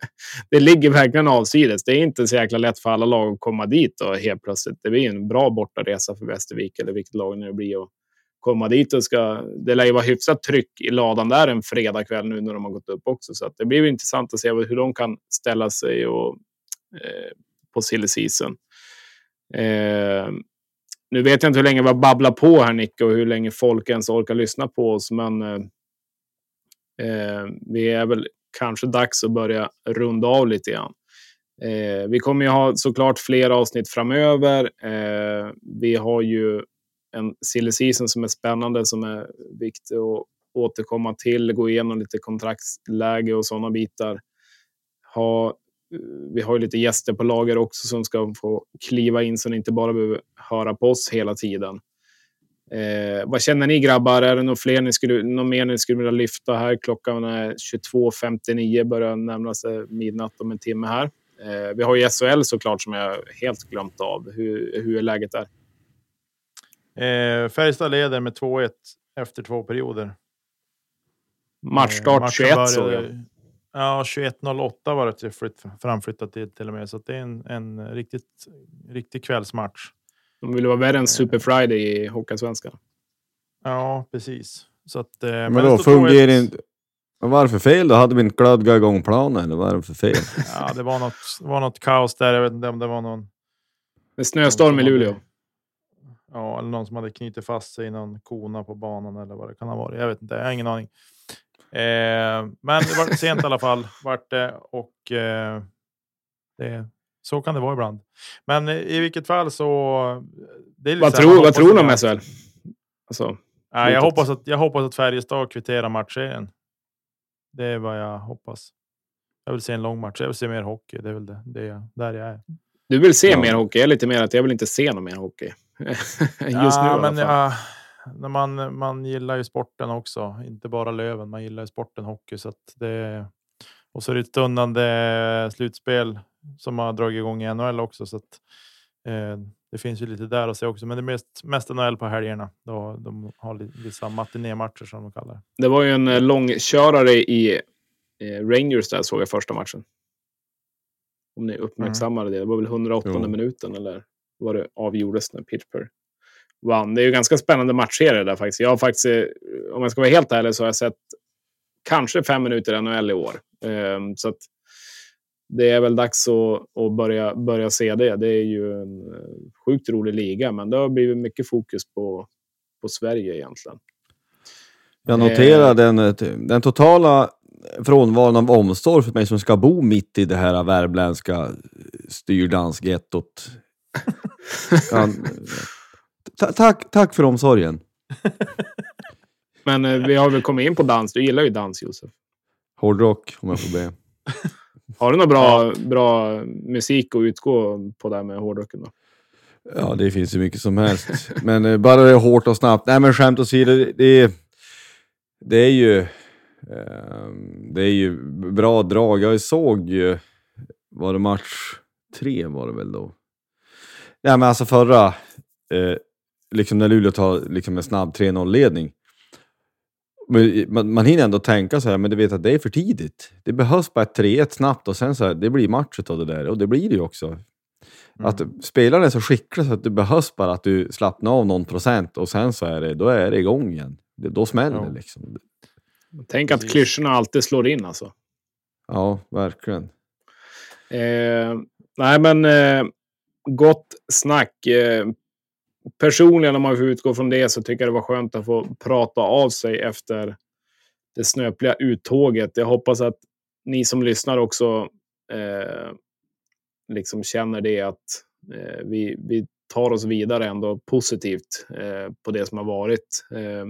S1: det ligger verkligen avsides. Det är inte så jäkla lätt för alla lag att komma dit och helt plötsligt. Det blir en bra bortaresa för Västervik eller vilket lag det blir att komma dit och ska. Det lär ju vara hyfsat tryck i ladan där en fredagkväll nu när de har gått upp också, så att det blir intressant att se hur de kan ställa sig och eh, på silly season. Eh, nu vet jag inte hur länge vi har babblat på här Nicke och hur länge folk ens orkar lyssna på oss, men eh, eh, vi är väl kanske dags att börja runda av lite grann. Eh, vi kommer ju ha såklart fler avsnitt framöver. Eh, vi har ju en silly season som är spännande, som är viktig att återkomma till, gå igenom lite kontraktsläge och sådana bitar. Ha, eh, vi har ju lite gäster på lager också som ska få kliva in så ni inte bara behöver höra på oss hela tiden. Eh, vad känner ni grabbar? Är det något, fler ni skulle, något mer ni skulle vilja lyfta här? Klockan är 22.59, börjar närma sig midnatt om en timme här. Eh, vi har ju SHL såklart som jag helt glömt av. Hur, hur är läget där?
S3: Eh, Färjestad leder med 2-1 efter två perioder.
S1: Matchstart eh, 21 såg jag.
S3: Ja, 21.08 var det flytt, framflyttat till, till och med, så det är en, en riktigt, riktig kvällsmatch.
S1: De vill vara värre än eh. Super Friday i Hockeyallsvenskan.
S3: Ja, precis. Så att, eh,
S2: men, men då fungerar inte... Vad var det för fel då? Hade vi inte glödgat igång planen eller vad är det för fel?
S3: ja, det var något, det var något kaos där. Jag vet inte om det var någon...
S1: En snöstorm i Luleå.
S3: Hade, ja, eller någon som hade knutit fast sig i någon kona på banan eller vad det kan ha varit. Jag vet inte, jag har ingen aning. Eh, men det var sent i alla fall vart det och eh, det så kan det vara ibland. Men i vilket fall så.
S1: Det är vad, tror, vad tror du om SHL? Alltså,
S3: ja, jag, hoppas att, jag hoppas att Färjestad kvitterar matchserien. Det är vad jag hoppas. Jag vill se en lång match. Jag vill se mer hockey. Det är väl det, det är där jag är.
S1: Du vill se ja. mer hockey? Jag är lite mer att jag vill inte se någon mer hockey. Just
S3: ja, nu men ja, när man, man gillar ju sporten också, inte bara Löven. Man gillar ju sporten hockey så att det. Och så är det ett stundande slutspel som har dragit igång i NHL också. Så att, eh, det finns ju lite där att se också, men det är mest, mest NHL på helgerna. Då de har vissa matinématcher som de kallar
S1: det. var ju en eh, långkörare i eh, Rangers där såg jag första matchen. Om ni uppmärksammade mm. det. Det var väl 108 jo. minuten eller vad det avgjordes när Pittsburgh vann. Det är ju ganska spännande matchserie där faktiskt. Jag har faktiskt, eh, om jag ska vara helt ärlig, så har jag sett kanske fem minuter NHL i år. Um, så att det är väl dags att, att börja, börja se det. Det är ju en eh, sjukt rolig liga, men det har blivit mycket fokus på, på Sverige egentligen.
S2: Jag noterar eh, den, den totala frånvaron av omsorg för mig som ska bo mitt i det här värmländska styrdansgettot. tack, tack för omsorgen.
S1: Men eh, vi har väl kommit in på dans. Du gillar ju dans, Josef.
S2: Hårdrock, om jag får be.
S1: Har du någon bra, bra musik att utgå på där med hårdrocken? Då?
S2: Ja, det finns ju mycket som helst. men eh, bara det är hårt och snabbt. Nej, men skämt åsido, det, det, det är ju... Eh, det är ju bra drag. Jag såg ju... Var det match tre var det väl då? Nej, men alltså förra... Eh, liksom när Luleå tar liksom en snabb 3-0-ledning man, man hinner ändå tänka så här, men du vet att det är för tidigt. Det behövs bara ett 3-1 snabbt och sen så här, det blir match av det där. Och det blir det ju också. Mm. Att spelaren är så skicklig så att det behövs bara att du slappnar av någon procent och sen så är det, då är det igång igen. Det, då smäller det liksom.
S1: Tänk att klyschorna alltid slår in alltså.
S2: Ja, verkligen.
S1: Eh, nej, men eh, gott snack. Eh, personligen, om man får utgå från det, så tycker jag det var skönt att få prata av sig efter det snöpliga uttåget. Jag hoppas att ni som lyssnar också eh, liksom känner det att eh, vi, vi tar oss vidare ändå positivt eh, på det som har varit. Eh,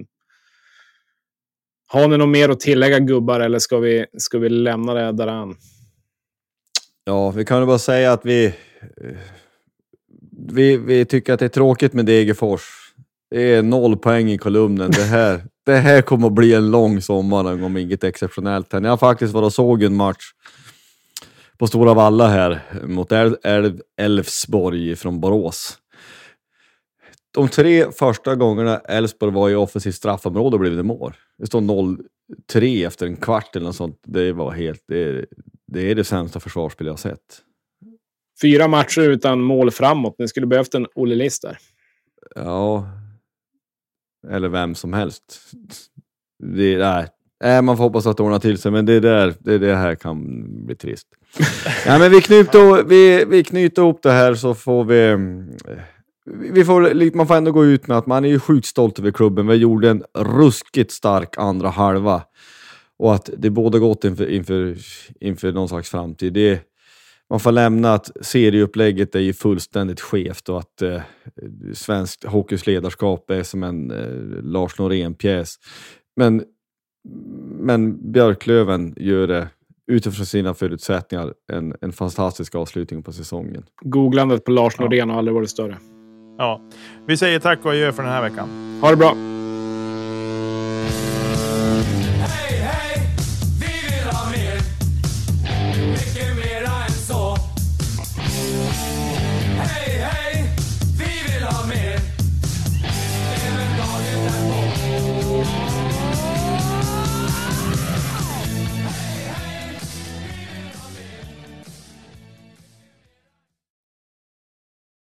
S1: har ni något mer att tillägga gubbar eller ska vi, ska vi lämna det där?
S2: Ja, vi kan ju bara säga att vi eh, vi, vi tycker att det är tråkigt med Degerfors. Det är noll poäng i kolumnen. Det här, det här kommer att bli en lång sommar om inget exceptionellt händer. Jag har faktiskt varit och såg en match på Stora Valla här mot Elfsborg från Borås. De tre första gångerna Elfsborg var i offensivt straffområde blev det mål. Det står 0-3 efter en kvart eller något sånt. Det var helt... Det, det är det sämsta försvarsspel jag har sett.
S1: Fyra matcher utan mål framåt. Ni skulle behövt en Olle List där.
S2: Ja, eller vem som helst. Det, nej. Nej, man får hoppas att det ordnar till sig, men det, där, det, det här kan bli trist. ja, men vi, knyter, vi, vi knyter ihop det här så får vi... vi får, man får ändå gå ut med att man är ju sjukt stolt över klubben. Vi gjorde en ruskigt stark andra halva. Och att det båda gott inför, inför, inför någon slags framtid. Det, man får lämna att serieupplägget är ju fullständigt skevt och att eh, svenskt hockeys ledarskap är som en eh, Lars Norén-pjäs. Men, men Björklöven gör det utifrån sina förutsättningar en, en fantastisk avslutning på säsongen.
S1: Googlandet på Lars Norén har aldrig varit större.
S3: Ja, vi säger tack och adjö för den här veckan.
S1: Ha det bra!